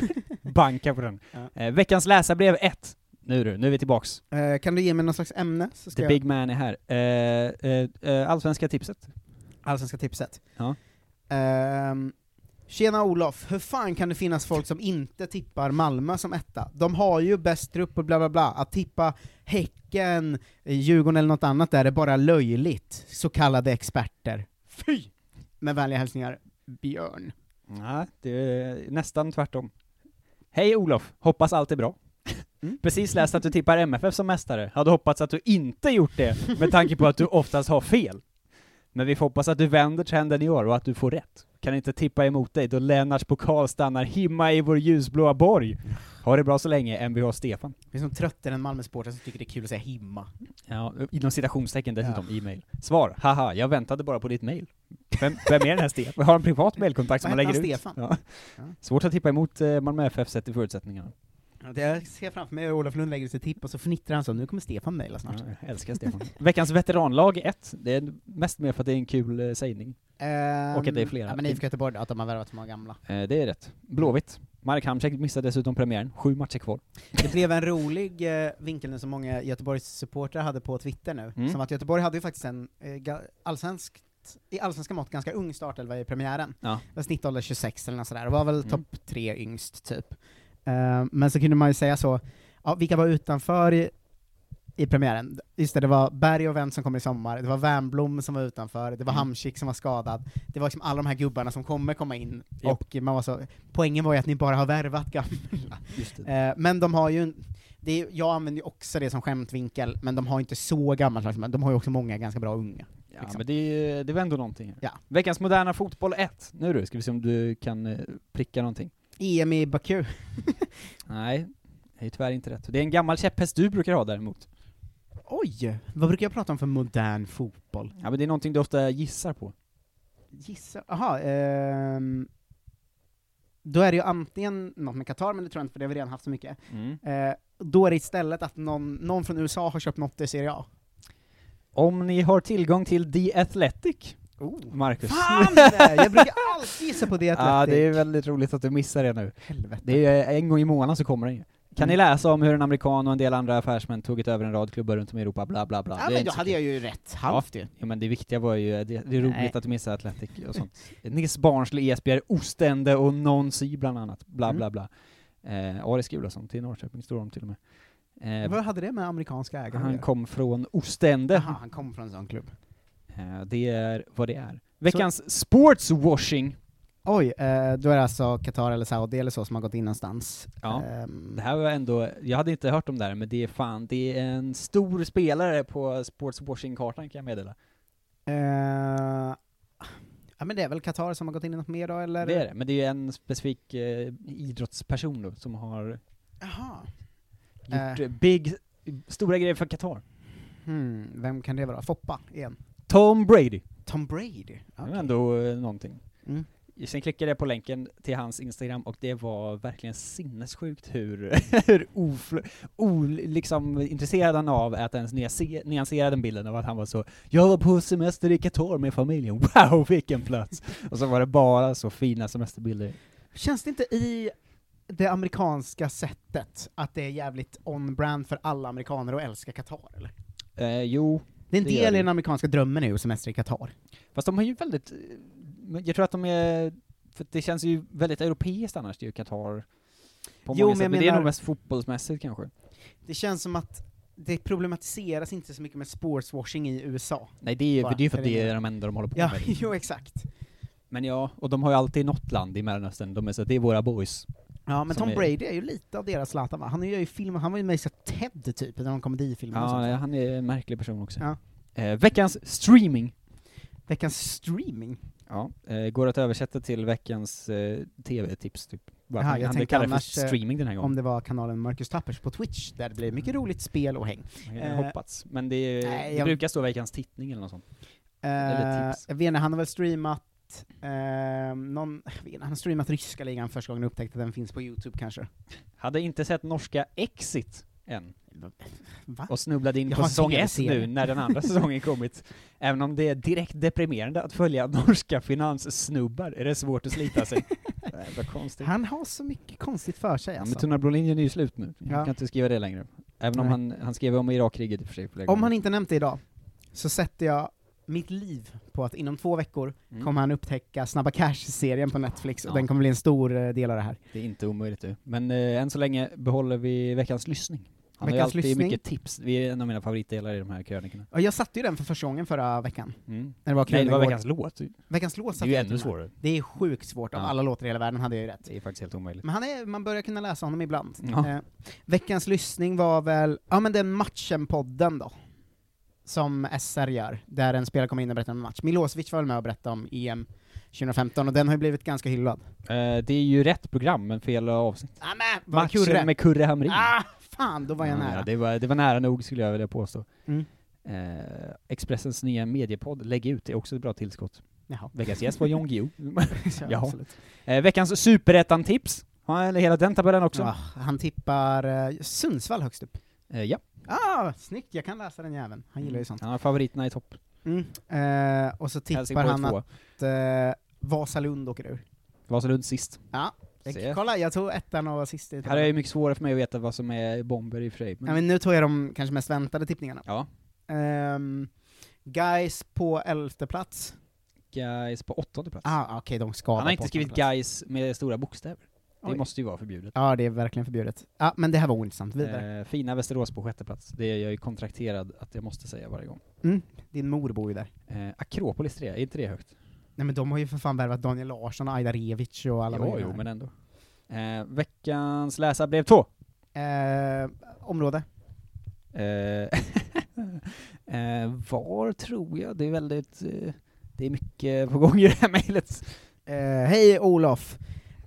Banka på den. Ja. Veckans läsarbrev 1. Nu du, nu är vi tillbaks. Eh, kan du ge mig något slags ämne? Så ska The jag... big man är här. Eh, eh, eh, allsvenska tipset. Allsvenska tipset. Ja. Ehm, tjena Olof, hur fan kan det finnas folk som inte tippar Malmö som etta? De har ju bäst trupp och bla bla bla. Att tippa Häcken, eh, Djurgården eller något annat där är bara löjligt. Så kallade experter. Fy! Med vänliga hälsningar, Björn. Nej, det är nästan tvärtom. Hej Olof, hoppas allt är bra. Mm. Precis läst att du tippar MFF som mästare. Hade hoppats att du inte gjort det, med tanke på att du oftast har fel. Men vi får hoppas att du vänder trenden i år och att du får rätt. Kan inte tippa emot dig då Lennarts pokal stannar himma i vår ljusblåa borg. Ha det bra så länge, Mvh Stefan. Vi är som trött en Malmösporter som tycker det är kul att säga himma. Ja, inom citationstecken dessutom, e-mail. Svar, haha, jag väntade bara på ditt mail. Vem, vem är den här Stefan? Har en privat mailkontakt som man lägger ut. Stefan? Ja. Ja. Svårt att tippa emot eh, Malmö FF sett i förutsättningarna. Jag ser framför mig hur Olof Lund lägger sitt tipp och så fnittrar han så, nu kommer Stefan mejla snart. Ja, jag älskar Stefan. Veckans veteranlag 1. Det är mest mer för att det är en kul eh, sägning. Ehm, Och att det är flera. Ja, men IFK Göteborg, att de har värvat så många gamla. Eh, det är rätt. Blåvitt. Mark Hamsik missade dessutom premiären. Sju matcher kvar. Det blev en rolig eh, vinkel nu som många Göteborgs supportrar hade på Twitter nu, Mm. som att Göteborg hade ju faktiskt en eh, allsvenskt, i allsvenska mått ganska ung startelva i premiären. Ja. Var snittålder 26 eller något sådär, och var väl Mm. topp tre yngst typ. Eh, men så kunde man ju säga så, ja, vilka var utanför i, i premiären? Just det, det var Berg och Wendt som kommer i sommar, det var Wernbloom som var utanför, det var Mm. Hamsik som var skadad, det var liksom alla de här gubbarna som kommer komma in, Japp. och man var så, poängen var ju att ni bara har värvat gamla. Eh, men de har ju, det är, jag använder ju också det som skämtvinkel, men de har inte så gammalt lag, men de har ju också många ganska bra unga. Ja, liksom. men det det väl ändå någonting. Ja. Veckans moderna fotboll 1. Nu du, ska vi se om du kan eh, pricka någonting. EM i Baku. Nej, det är tyvärr inte rätt. Det är en gammal käpphäst du brukar ha däremot. Oj! Vad brukar jag prata om för modern fotboll? Ja men det är någonting du ofta gissar på. Gissa, aha, ehm, då är det ju antingen något med Qatar, men det tror jag inte, för det har vi redan haft så mycket. Mm. Eh, då är det istället att någon, någon från USA har köpt något i Serie A. Om ni har tillgång till The Athletic, Oh. Marcus. Fan! jag brukar alltid gissa på det Ja, Athletic. det är väldigt roligt att du missar det nu. Helvete. Det är en gång i månaden så kommer den ju. Kan ni Mm. läsa om hur en amerikan och en del andra affärsmän tagit över en rad klubbar runt om i Europa, bla bla bla. Ja, Det men då hade jag ju rätt, halvt ju. Ja men det viktiga var ju, det, det är roligt Nej. att du missade Atletic och sånt. Nils Barnsley, Esbjerg, Ostende och Nancy bland annat. Bla Mm. bla bla. Eh, Aris Gulason till Norrköping står de till och med. Eh, Vad hade det med amerikanska ägare han kom från Ostende. Jaha, han kom från en sån klubb. Eh, det är vad det är. Veckans sportswashing. Oj, eh, då är det alltså Qatar eller Saudi eller så som har gått in någonstans. Ja. Ehm, Det här var ändå, jag hade inte hört om det här, men det är fan, det är en stor spelare på sportswashing-kartan kan jag meddela. eh, ja men det är väl Qatar som har gått in i något mer då, eller? Det är det, men det är en specifik eh, idrottsperson då, som har Jaha. gjort eh, big, stora grejer för Qatar. Hmm, vem kan det vara? Foppa, igen. Tom Brady. Tom Brady? Det Okej. var ändå eh, någonting. Mm. Sen klickade jag på länken till hans Instagram och det var verkligen sinnessjukt hur, hur ofl- o, liksom, intresserad han av att ens nyanse- nyansera den bilden av att han var så Jag var på semester i Qatar med familjen, wow vilken plats! och så var det bara så fina semesterbilder. Känns det inte i det amerikanska sättet att det är jävligt on-brand för alla amerikaner att älska Qatar, eller? Eh, jo, Det är en Det del i den amerikanska drömmen nu, semester i Qatar. fast de har ju väldigt, eh, jag tror att de är, för det känns ju väldigt europeiskt annars, det är ju Qatar. På Jo, många men sätt, men det är nog mest fotbollsmässigt kanske. Det känns som att det problematiseras inte så mycket med sportswashing i USA. Nej det är ju Bara, det är för att det är de enda de håller på Ja, med. jo exakt. Men ja, och de har ju alltid något land i Mellanöstern, de är så att det är våra boys. Ja, men Tom är- Brady är ju lite av deras Zlatan va? Han gör ju film, han var ju med i så Ted typ, i någon komedifilm och Ja, sånt. nej, han är en märklig person också. Ja. Eh, veckans streaming. Veckans streaming. Ja, eh, går att översätta till veckans eh, TV-tips typ. Jaha, han- jag han tänkte kallar det för annars, eh, streaming den här gången. Om det var kanalen Marcus Tappers på Twitch, där det blir mycket roligt spel och häng. Jag Eh, hoppats. Men det, är- nej, det jag- brukar stå veckans tittning eller något sånt. Eller Eh, tips. jag vet inte, han har väl streamat, eh, någon, han har streamat ryska ligan första gången och upptäckte att den finns på youtube kanske. Hade inte sett norska Exit än. Va? Och snubblade in Jag på säsong ett nu när den andra säsongen kommit. Även om det är direkt deprimerande att följa norska finanssnubbar är det svårt att slita sig. Han har så mycket konstigt för sig Ja, men alltså. Tunna blå linjen är ju slut nu. Ja. kan inte skriva det längre. Även om Nej. han, han skrev om Irakkriget i och för sig. Om han inte nämnt det idag, så sätter jag mitt liv på att inom två veckor Mm. kommer han upptäcka Snabba Cash-serien på Netflix, och Ja. den kommer bli en stor eh, del av det här. Det är inte omöjligt du. Men eh, än så länge behåller vi veckans lyssning. Han har Veckans alltid lyssning. mycket tips. Vi är en av mina favoritdelar i de här krönikorna. Och jag satte ju den för första gången förra veckan. Mm. När det var Nej, det var veckans låt. Veckans låt Det är satte ju ännu svårare. Det är sjukt svårt, av Ja. alla låtar i hela världen hade jag ju rätt. Det är faktiskt helt omöjligt. Men han är, man börjar kunna läsa honom ibland. Ja. Eh, veckans lyssning var väl, ja men den matchen-podden då. Som SR gör, där en spelare kommer in och berättar om en match. Milosevic var väl med och berättade om EM 2015, och den har ju blivit ganska hyllad. Eh, det är ju rätt program, men fel avsnitt. Ah, men, Matchen Kurre? med Kurre Hamrin. Ah, fan, då var jag Ja, nära. Ja, det, var, det var nära nog skulle jag vilja påstå. Mm. Eh, Expressens nya mediepodd, Lägg ut, är också ett bra tillskott. Jaha. Veckans gäst var Jon Guillou. Ja. Eh, veckans superettan-tips. Ja, eller hela den tabellen också. Ah, han tippar eh, Sundsvall högst upp. Eh, ja. Ah, snyggt, jag kan läsa den jäveln. Han gillar ju sånt. Han har favoriterna i topp. Mm. Eh, och så tippar Helsingborg han två. att eh, Vasalund åker ur. Vasalund sist. Ja, Se. kolla, jag tog ettan och var sist i Här är det mycket svårare för mig att veta vad som är bomber i och för sig. Ja, men nu tog jag de kanske mest väntade tippningarna. Ja. Um, guys på elfte plats. Guys på åttonde plats. Ah, okej, de ska Han vara har inte skrivit plats. guys med stora bokstäver. Det Oj. måste ju vara förbjudet. Ja, det är verkligen förbjudet. Ja, men det här var ointressant. Vidare. Eh, fina Västerås på sjätte plats. Det är jag ju kontrakterad att jag måste säga varje gång. Mm, din mor bor ju där. Eh, Akropolis 3, är inte det högt? Nej men de har ju för fan värvat Daniel Larsson och Aida Revic och alla jo, jo, här. men ändå. Eh, veckans läsarbrev 2. Eh, område? Eh, eh, var tror jag? Det är väldigt... Eh, det är mycket på gång i det här mejlet. Hej Olof!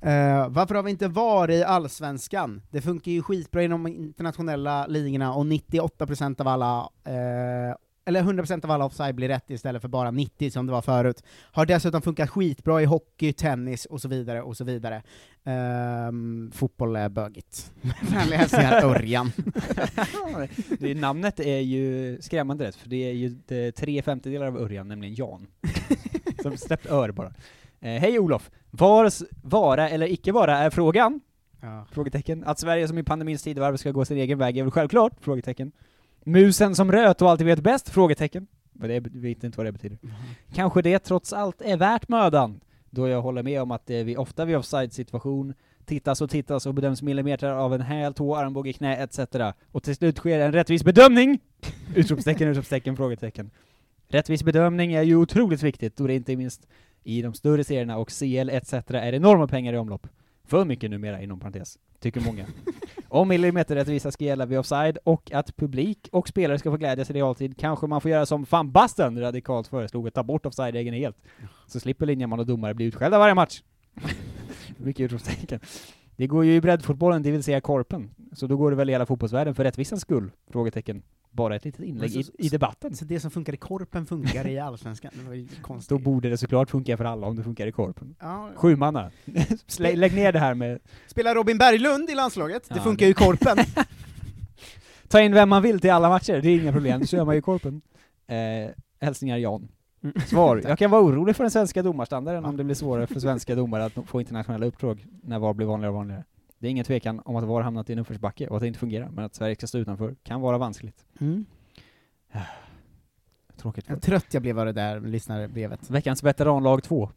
Eh, varför har vi inte VAR i Allsvenskan? Det funkar ju skitbra inom de internationella ligorna och 98% av alla, eh, eller 100% av alla offside blir rätt istället för bara 90 som det var förut. Har dessutom funkat skitbra i hockey, tennis och så vidare och så vidare. Ehm, fotboll är bögigt. Vänliga hälsningar Örjan. det namnet är ju skrämmande rätt, för det är ju det, tre femtedelar av Örjan, nämligen Jan. Som släppt ör bara. Eh, Hej Olof! Vars vara eller icke vara är frågan? Ja. Frågetecken. Att Sverige som i pandemins tidevarv ska gå sin egen väg är väl självklart? Frågetecken. Musen som röt och alltid vet bäst? Frågetecken. Men det vet inte vad det betyder. Kanske det trots allt är värt mödan? Då jag håller med om att det vi ofta vid offside-situation tittas och tittas och bedöms millimeter av en häl, tå, armbåge, knä etc. Och till slut sker en rättvis bedömning! Utropstecken, utropstecken, frågetecken. Rättvis bedömning är ju otroligt viktigt, då det inte minst i de större serierna och CL etc. är enorma pengar i omlopp. För mycket numera, inom parentes, tycker många. Om millimeterrättvisa ska gälla vid offside och att publik och spelare ska få glädjas i realtid kanske man får göra som fan Basten radikalt föreslog, att ta bort offside-regeln helt. Så slipper linjeman och domare bli utskällda varje match. Mycket utropstecken. Det går ju i breddfotbollen, det vill säga korpen. Så då går det väl i hela fotbollsvärlden för rättvisans skull? Frågetecken. Bara ett litet inlägg i, Så- i debatten. Så det som funkar i korpen funkar i Allsvenskan? Det var ju konstigt. Då borde det såklart funka för alla om det funkar i korpen. Ja. Sjumanna. Lägg ner det här med Spelar Robin Berglund i landslaget? Det Ja, funkar det- ju i korpen. ta in vem man vill till alla matcher, det är inga problem, så gör man ju i korpen. Eh, hälsningar Jan. Svar. Jag kan vara orolig för den svenska domarstandarden om det blir svårare för svenska domare att få internationella uppdrag när VAR blir vanligare och vanligare. Det är ingen tvekan om att VAR hamnat i en uppförsbacke och att det inte fungerar, men att Sverige ska stå utanför kan vara vanskligt. Mm. Tråkigt. Jag trött jag blev av det där lyssnarbrevet. Veckans veteranlag 2.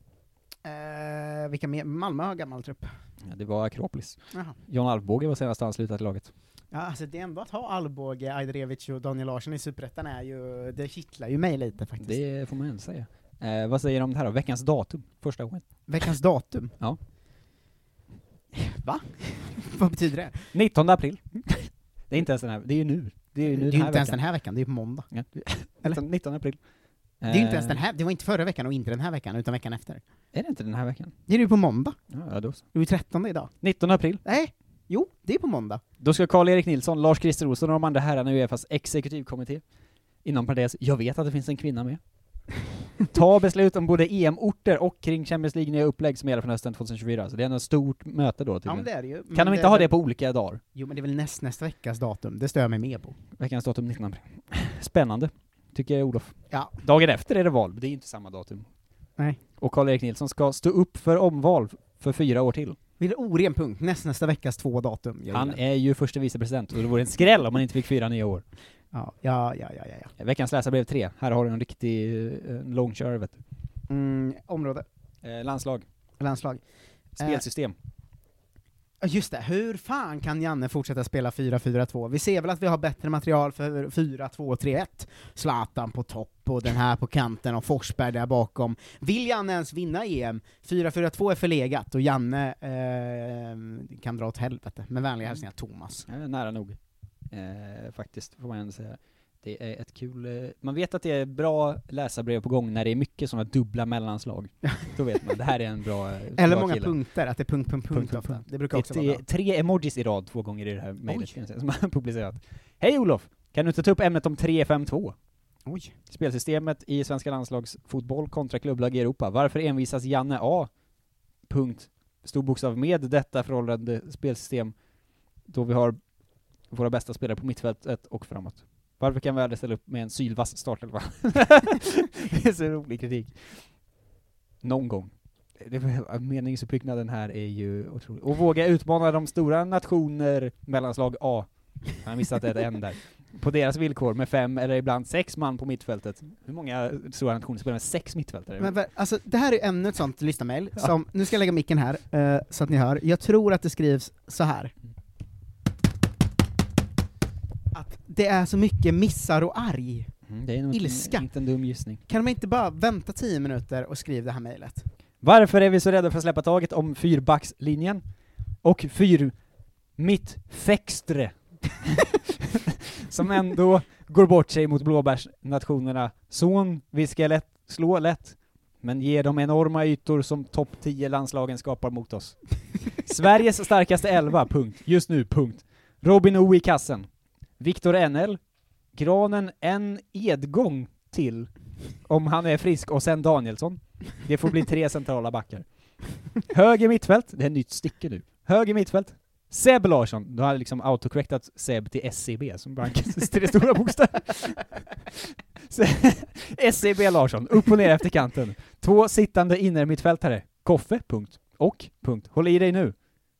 Eh, vilka mer? Malmö har gammal trupp. Ja, det var Akropolis. Jaha. John Alvbåge var senast anslutad till laget. Ja, alltså det är ändå att ha Alvbåge, Ajderevic och Daniel Larsson i Superettan är ju, det kittlar ju mig lite faktiskt. Det får man ändå säga. Eh, vad säger du om det här då? Veckans datum, första gången. Veckans datum? Ja. Va? Vad betyder det? 19 april. det är inte ens den här, det är ju nu. Det är ju nu Det är den ju här inte ens veckan. den här veckan, det är på måndag. Ja. Eller? 19 april. Det är ju inte ens Eh, den här, det var inte förra veckan och inte den här veckan, utan veckan efter. Är det inte den här veckan? Det är ju på måndag. Ja, då så. Det är ju 13 idag. 19 april. Nej, jo, det är på måndag. Då ska Karl-Erik Nilsson, Lars-Christer Olsson och de andra herrarna i Uefas exekutivkommitté, inom parentes, jag vet att det finns en kvinna med, ta beslut om både EM-orter och kring Champions League nya upplägg som gäller från hösten 2024. Så det är ett stort möte då Ja, tydligen. men det är det ju. Men Kan de det inte ha väl- det på olika dagar? Jo, men det är väl näst, nästa veckas datum, det stör jag mig mer på. Veckans datum 19 april. Spännande, tycker jag Olof. Ja. Dagen efter är det val, men det är inte samma datum. Nej. Och Karl-Erik Nilsson ska stå upp för omval för fyra år till. Det är en oren punkt, näst, nästa veckas två datum. Han är ju förste vicepresident och det vore en skräll om han inte fick fyra nya år. Ja, ja, ja, ja, ja. Veckans läsarbrev 3. Här har du en riktig eh, långkörare vet du. Mm, område, Eh, landslag. landslag. Spelsystem. Ja, Just det, hur fan kan Janne fortsätta spela 4-4-2? Vi ser väl att vi har bättre material för 4-2-3-1. Zlatan på topp, och den här på kanten, och Forsberg där bakom. Vill Janne ens vinna EM? 4-4-2 är förlegat, och Janne eh, kan dra åt helvete. Med vänliga hälsningar, Thomas. Ja, nära nog. Eh, faktiskt, får man ändå säga. Det är ett kul... Eh, man vet att det är bra läsarbrev på gång när det är mycket sådana dubbla mellanslag. Då vet man, det här är en bra eh, Eller bra många kille. punkter, att det är punkt, punkt, punkt, Punkt, punkt, ofta. punkt. Det brukar också det vara bra. tre emojis i rad två gånger i det här mejlet som han publicerat. Hej Olof! Kan du inte ta upp ämnet om 3-5-2? Oj. Spelsystemet i svenska landslagsfotboll kontra klubblag i Europa. Varför envisas Janne A. Punkt. Stor bokstav med detta föråldrade spelsystem då vi har våra bästa spelare på mittfältet och framåt. Varför kan vi aldrig ställa upp med en sylvass startelva? det är så rolig kritik. Någon gång. Meningsuppbyggnaden här är ju otrolig. Och våga utmana de stora nationer, mellanslag A. Han missat ett N där. På deras villkor med fem eller ibland sex man på mittfältet. Hur många stora nationer spelar med sex mittfältare? Men, alltså, det här är ännu ett sånt lyssnarmail, som, nu ska jag lägga micken här, eh, så att ni hör. Jag tror att det skrivs så här. Att det är så mycket missar och arg. Mm, det är nog Ilska. Inte, inte en dum gissning. Kan de inte bara vänta tio minuter och skriva det här mejlet? Varför är vi så rädda för att släppa taget om fyrbackslinjen? Och fyr mittfextre? Som ändå går bort sig mot blåbärsnationerna. Son, vi ska lätt, slå lätt, men ger de enorma ytor som topp 10 landslagen skapar mot oss. Sveriges starkaste elva, punkt. Just nu, punkt. Robin O i kassen. Viktor NL. Granen en Edgång till, om han är frisk, och sen Danielsson. Det får bli tre centrala backar. Höger mittfält, det är nytt stycke nu. Höger mittfält, Seb Larsson. Du har liksom autocorrectat Seb till SCB, som bankens tre stora bokstäver. SCB Larsson, upp och ner efter kanten. Två sittande innermittfältare. Koffe, punkt. Och, punkt. Håll i dig nu.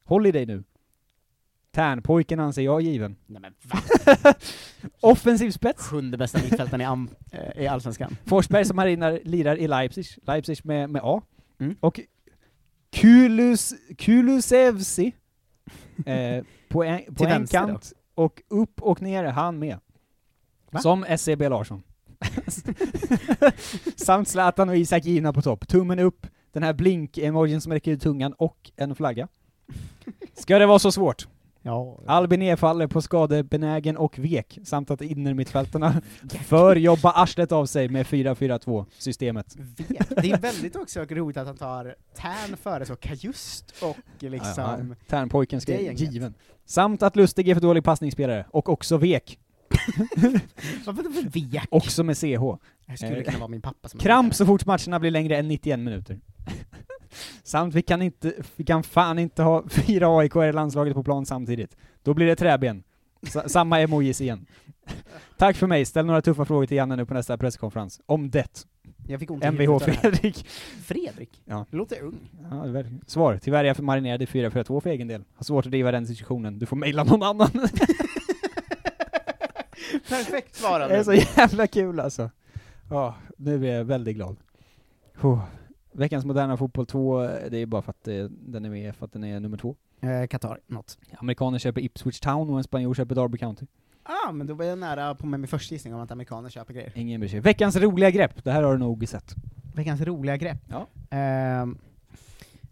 Håll i dig nu. Tärnpojken anser jag given. Nej men va? Offensiv spets. Sjunde bästa mittfältaren i, am, eh, i Allsvenskan. Forsberg som marinar, lirar i Leipzig, Leipzig med, med A. Mm. Och Kulus, Kulusevsi eh, på en, på en vänster då? kant och upp och ner han med. Va? Som SCB Larsson. Samt Zlatan och Isak Gina på topp. Tummen upp, den här blink-emojin som räcker ut tungan och en flagga. Ska det vara så svårt? Ja. Albin nedfaller på skadebenägen och vek, samt att innermittfältarna för jobba arslet av sig med 4-4-2-systemet. Vek. Det är väldigt också roligt att han tar Tärn före så Kajust och liksom... Ja, Tärnpojken ska given. Samt att Lustig är för dålig passningsspelare, och också vek. Varför då för vek? Också med CH. Det skulle Eh, kunna vara min pappa som Kramp så fort matcherna blir längre än 91 minuter. Samt vi kan inte, vi kan fan inte ha fyra AIK i landslaget på plan samtidigt. Då blir det träben. Sa- samma emojis igen. Tack för mig, ställ några tuffa frågor till Janne nu på nästa presskonferens. Om det. Jag fick ont Mvh. Fredrik. Fredrik? Ja. Det låter ung. Ja. Svar. Tyvärr är jag för marinerad i 4-4-2 för egen del. Har svårt att driva den diskussionen. Du får mejla någon annan. Perfekt svarande. Det är så jävla kul alltså. Ja, nu är jag väldigt glad. Oh. Veckans moderna fotboll 2, det är bara för att eh, den är med, för att den är nummer två. Eh, Qatar, något. Amerikaner köper Ipswich Town och en spanjor köper Derby County. Ah, men då var jag nära på med min första gissning om att amerikaner köper grejer. Ingen bryr sig. Veckans roliga grepp, det här har du nog sett. Veckans roliga grepp? Ja. Ehm,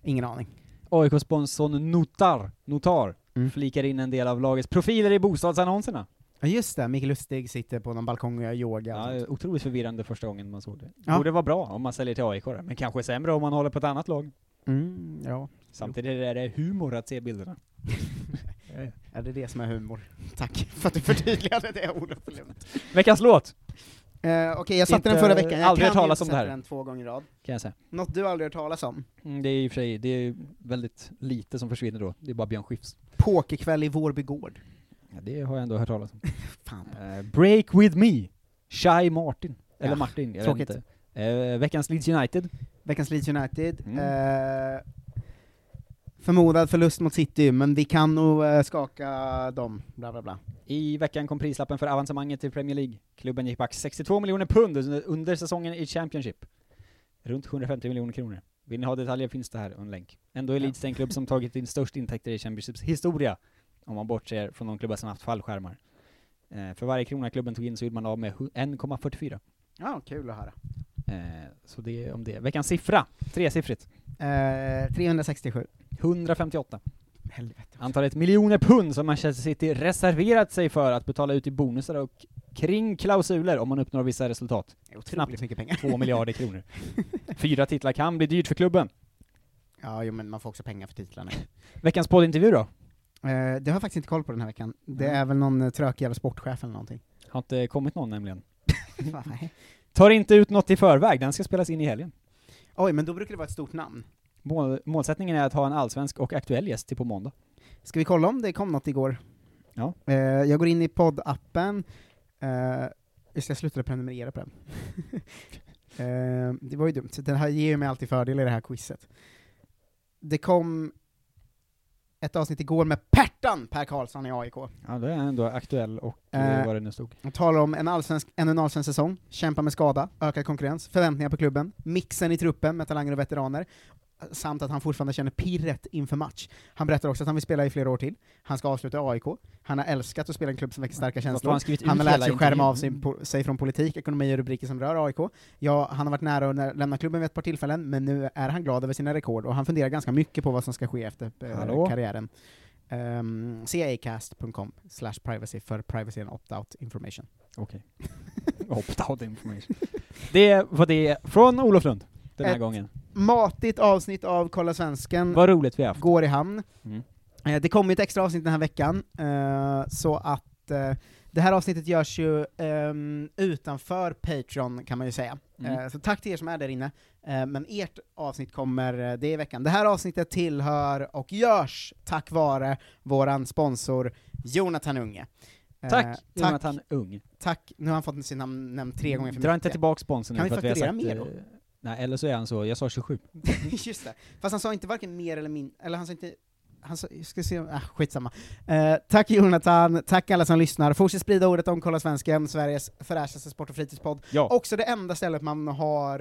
ingen aning. AIK-sponsorn Notar, Notar Mm. flikar in en del av lagets profiler i bostadsannonserna. Ja just det, Mikael Lustig sitter på någon balkong och gör yoga. Ja, otroligt förvirrande första gången man såg det. Ja. Borde vara bra om man säljer till AIK men kanske sämre om man håller på ett annat lag. Mm, ja. Samtidigt är det humor att se bilderna. Ja, det är det som är humor. Tack för att du förtydligade det, Lund. Veckans låt! Eh, Okej, jag satte Inte- den förra veckan, jag aldrig kan talas om det här. den två gånger i rad. Kan jag säga. Något du aldrig hört talas om? Mm, det är i och för sig, det är väldigt lite som försvinner då. Det är bara Björn Skifs. Pokerkväll i Vårby gård. Ja, det har jag ändå hört talas om. Eh, Break with me, Shy Martin. Eller Ja, Martin, jag tråkigt. vet inte. Eh, veckans Leeds United. Veckans Leeds United. Mm. Eh, förmodad förlust mot City, men vi kan nog skaka dem, bla bla bla. I veckan kom prislappen för avancemanget till Premier League. Klubben gick back 62 miljoner pund under, under säsongen i Championship. Runt 750 miljoner kronor. Vill ni ha detaljer finns det här en länk. Ändå är Leeds den klubb som tagit in störst intäkter i Championships historia, om man bortser från de klubbar som haft fallskärmar. Eh, för varje krona klubben tog in så gjorde man av med hu- 1,44. Ja, kul att höra. Eh, så det är om det. Veckans siffra, tresiffrigt. Eh, 367. 158. Helvete. Antalet miljoner pund som Manchester City reserverat sig för att betala ut i bonusar och kring klausuler om man uppnår vissa resultat. Otroligt mycket pengar. Två miljarder kronor. Fyra titlar kan bli dyrt för klubben. Ja, jo, men man får också pengar för titlarna. Veckans poddintervju då? Eh, det har jag faktiskt inte koll på den här veckan. Det är väl någon eh, trökig jävla sportchef eller någonting. Har inte kommit någon nämligen. Tar inte ut något i förväg, den ska spelas in i helgen. Oj, men då brukar det vara ett stort namn. Mål, målsättningen är att ha en allsvensk och aktuell gäst till på måndag. Ska vi kolla om det kom något igår? Ja. Eh, jag går in i poddappen, eh, just det, jag slutade prenumerera på den. eh, det var ju dumt, den här ger ju mig alltid fördel i det här quizet. Det kom ett avsnitt igår med Pertan Per Karlsson i AIK. Ja, det är ändå aktuell och eh, Eh, vad det nu stod. Han talar om en allsvensk, ännu en allsvensk säsong, kämpa med skada, ökad konkurrens, förväntningar på klubben, mixen i truppen med talanger och veteraner, samt att han fortfarande känner pirret inför match. Han berättar också att han vill spela i flera år till, han ska avsluta AIK, han har älskat att spela i en klubb som väcker starka känslor, han han har lärt sig skärma av sig, po- sig från politik, ekonomi och rubriker som rör AIK. Ja, han har varit nära att lämna klubben vid ett par tillfällen, men nu är han glad över sina rekord, och han funderar ganska mycket på vad som ska ske efter eh, Hallå? karriären. Um, cacast.com slash privacy för privacy and opt-out information. Okej. Opt-out information. Det var det från Olof Lund den här Ett gången. Matigt avsnitt av Kolla Svensken Vad roligt vi har haft. går i hamn. Mm. Eh, Det kommer ett extra avsnitt den här veckan, eh, så att eh, det här avsnittet görs ju ehm, utanför Patreon kan man ju säga. Mm. Så tack till er som är där inne. Men ert avsnitt kommer det i veckan. Det här avsnittet tillhör och görs tack vare våran sponsor Jonathan Unge. Eh, Tack, Jonathan Ung. Tack, nu har han fått sin namn nämnd tre gånger för Dra mycket. inte tillbaka sponsorn Kan nu vi för att vi har sagt... mer då? Nej, eller så är han så, jag sa 27. Just det. Fast han sa inte varken mer eller min, eller han sa inte han sa, ska se, ah, skitsamma. Eh, tack Jonathan, tack alla som lyssnar. Fortsätt sprida ordet om Kolla Svensken, Sveriges fräschaste sport och fritidspodd. Ja. Också det enda stället man har,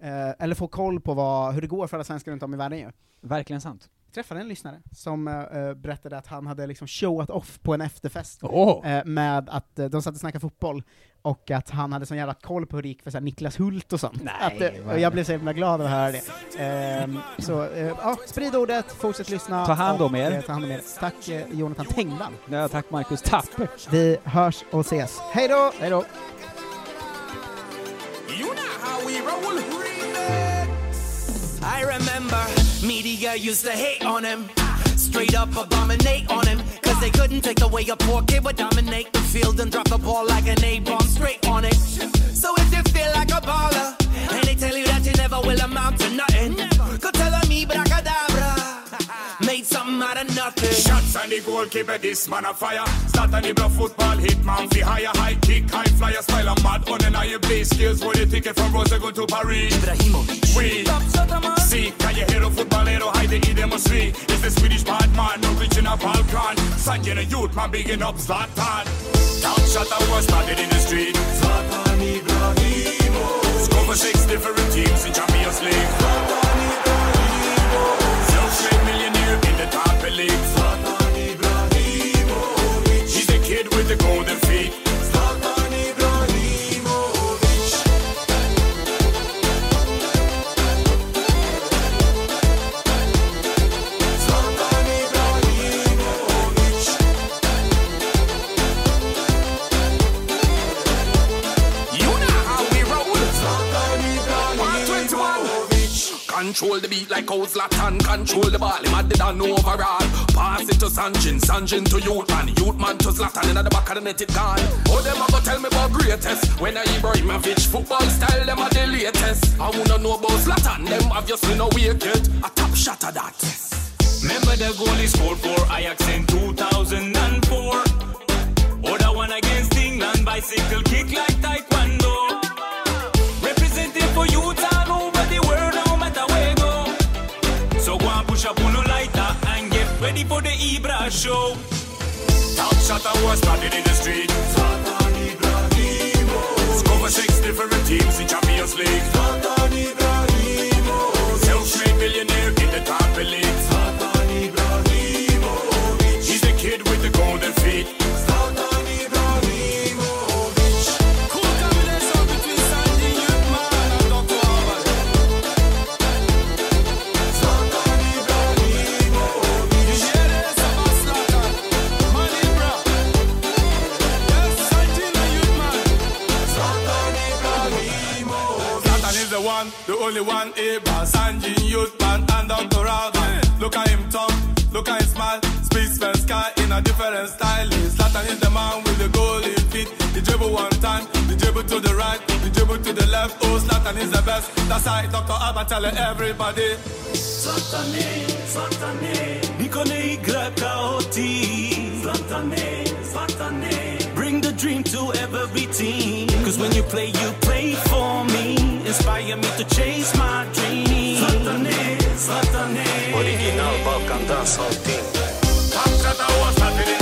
eh, eller får koll på vad, hur det går för alla svenskar runt om i världen ju. Verkligen sant. Träffade en lyssnare som eh, berättade att han hade liksom showat off på en efterfest Åh! eh, med att eh, de satt och snackade fotboll, och att han hade sån jävla koll på hur det gick för så här, Niklas Hult och sånt. Nej, att, och jag blev så himla glad av att höra det. Ehm, så ja, sprid ordet, fortsätt lyssna. Ta hand om och, er. ta hand om er. Tack eh, Jonathan Tengvall. Ja, tack Marcus Tappert. Vi hörs och ses. Hej då! Hej då! You know how we roll. I remember media used to hate on him. Straight up abominate on him. Cause they couldn't take the way a poor kid would dominate the field and drop the ball like an A-bomb straight on it. So if you feel like a baller, and they tell you that you never will amount to nothing, Out of nothing. Shots on the goalkeeper, this man a fire. Start on the bluff football, hit man fi higher, high kick, high flyer, style a mad on and you play skills for the ticket from Rose go to Paris. Ibrahimovic. We see, can you hear a footballero hide the idem see? It's the Swedish bad man, original Balkan. Sajin a youth man, bigging up Zlatan. Top shot that was started in the street. Zlatan Ibrahimovic. Score for six different teams in Champions League. Zlatan control the beat like how Zlatan control the ball. Him had the done overall. Pass it to Sanjin, Sanjin to youth man, youth man to Zlatan. In the back of the net it gone. Oh, them a go tell me about greatest. When I Ibrahimovic football style, them are the latest. I wanna know about Zlatan, them obviously no wicked. A top shot of that. Remember the goal he scored for Ajax in 2004? Or the one against England, bicycle kick like Taekwondo. Get ready for the Ibra show. Top shot I was started in the street. Zlatan Ibrahimovic. Score for six different teams in Champions League. Zlatan the only one. Ibra, Sanji, Yutman, and Dr. Ahmad. Look at him talk, look at him smile. Speaks first sky in a different style. Zlatan is the man with the golden feet. He dribble one time, he dribble to the right, he dribble to the left. Oh, Zlatan is the best. That's why Dr. Alba tell everybody. Zlatane, Zlatane, niko ne igra kao ti. Zlatane, Zlatane, bring the dream to every team. Cause when you play, you play for me. Inspire me to chase my dream. Zlatane, Zlatane. Original Balkan Dancehall Team. Top shot I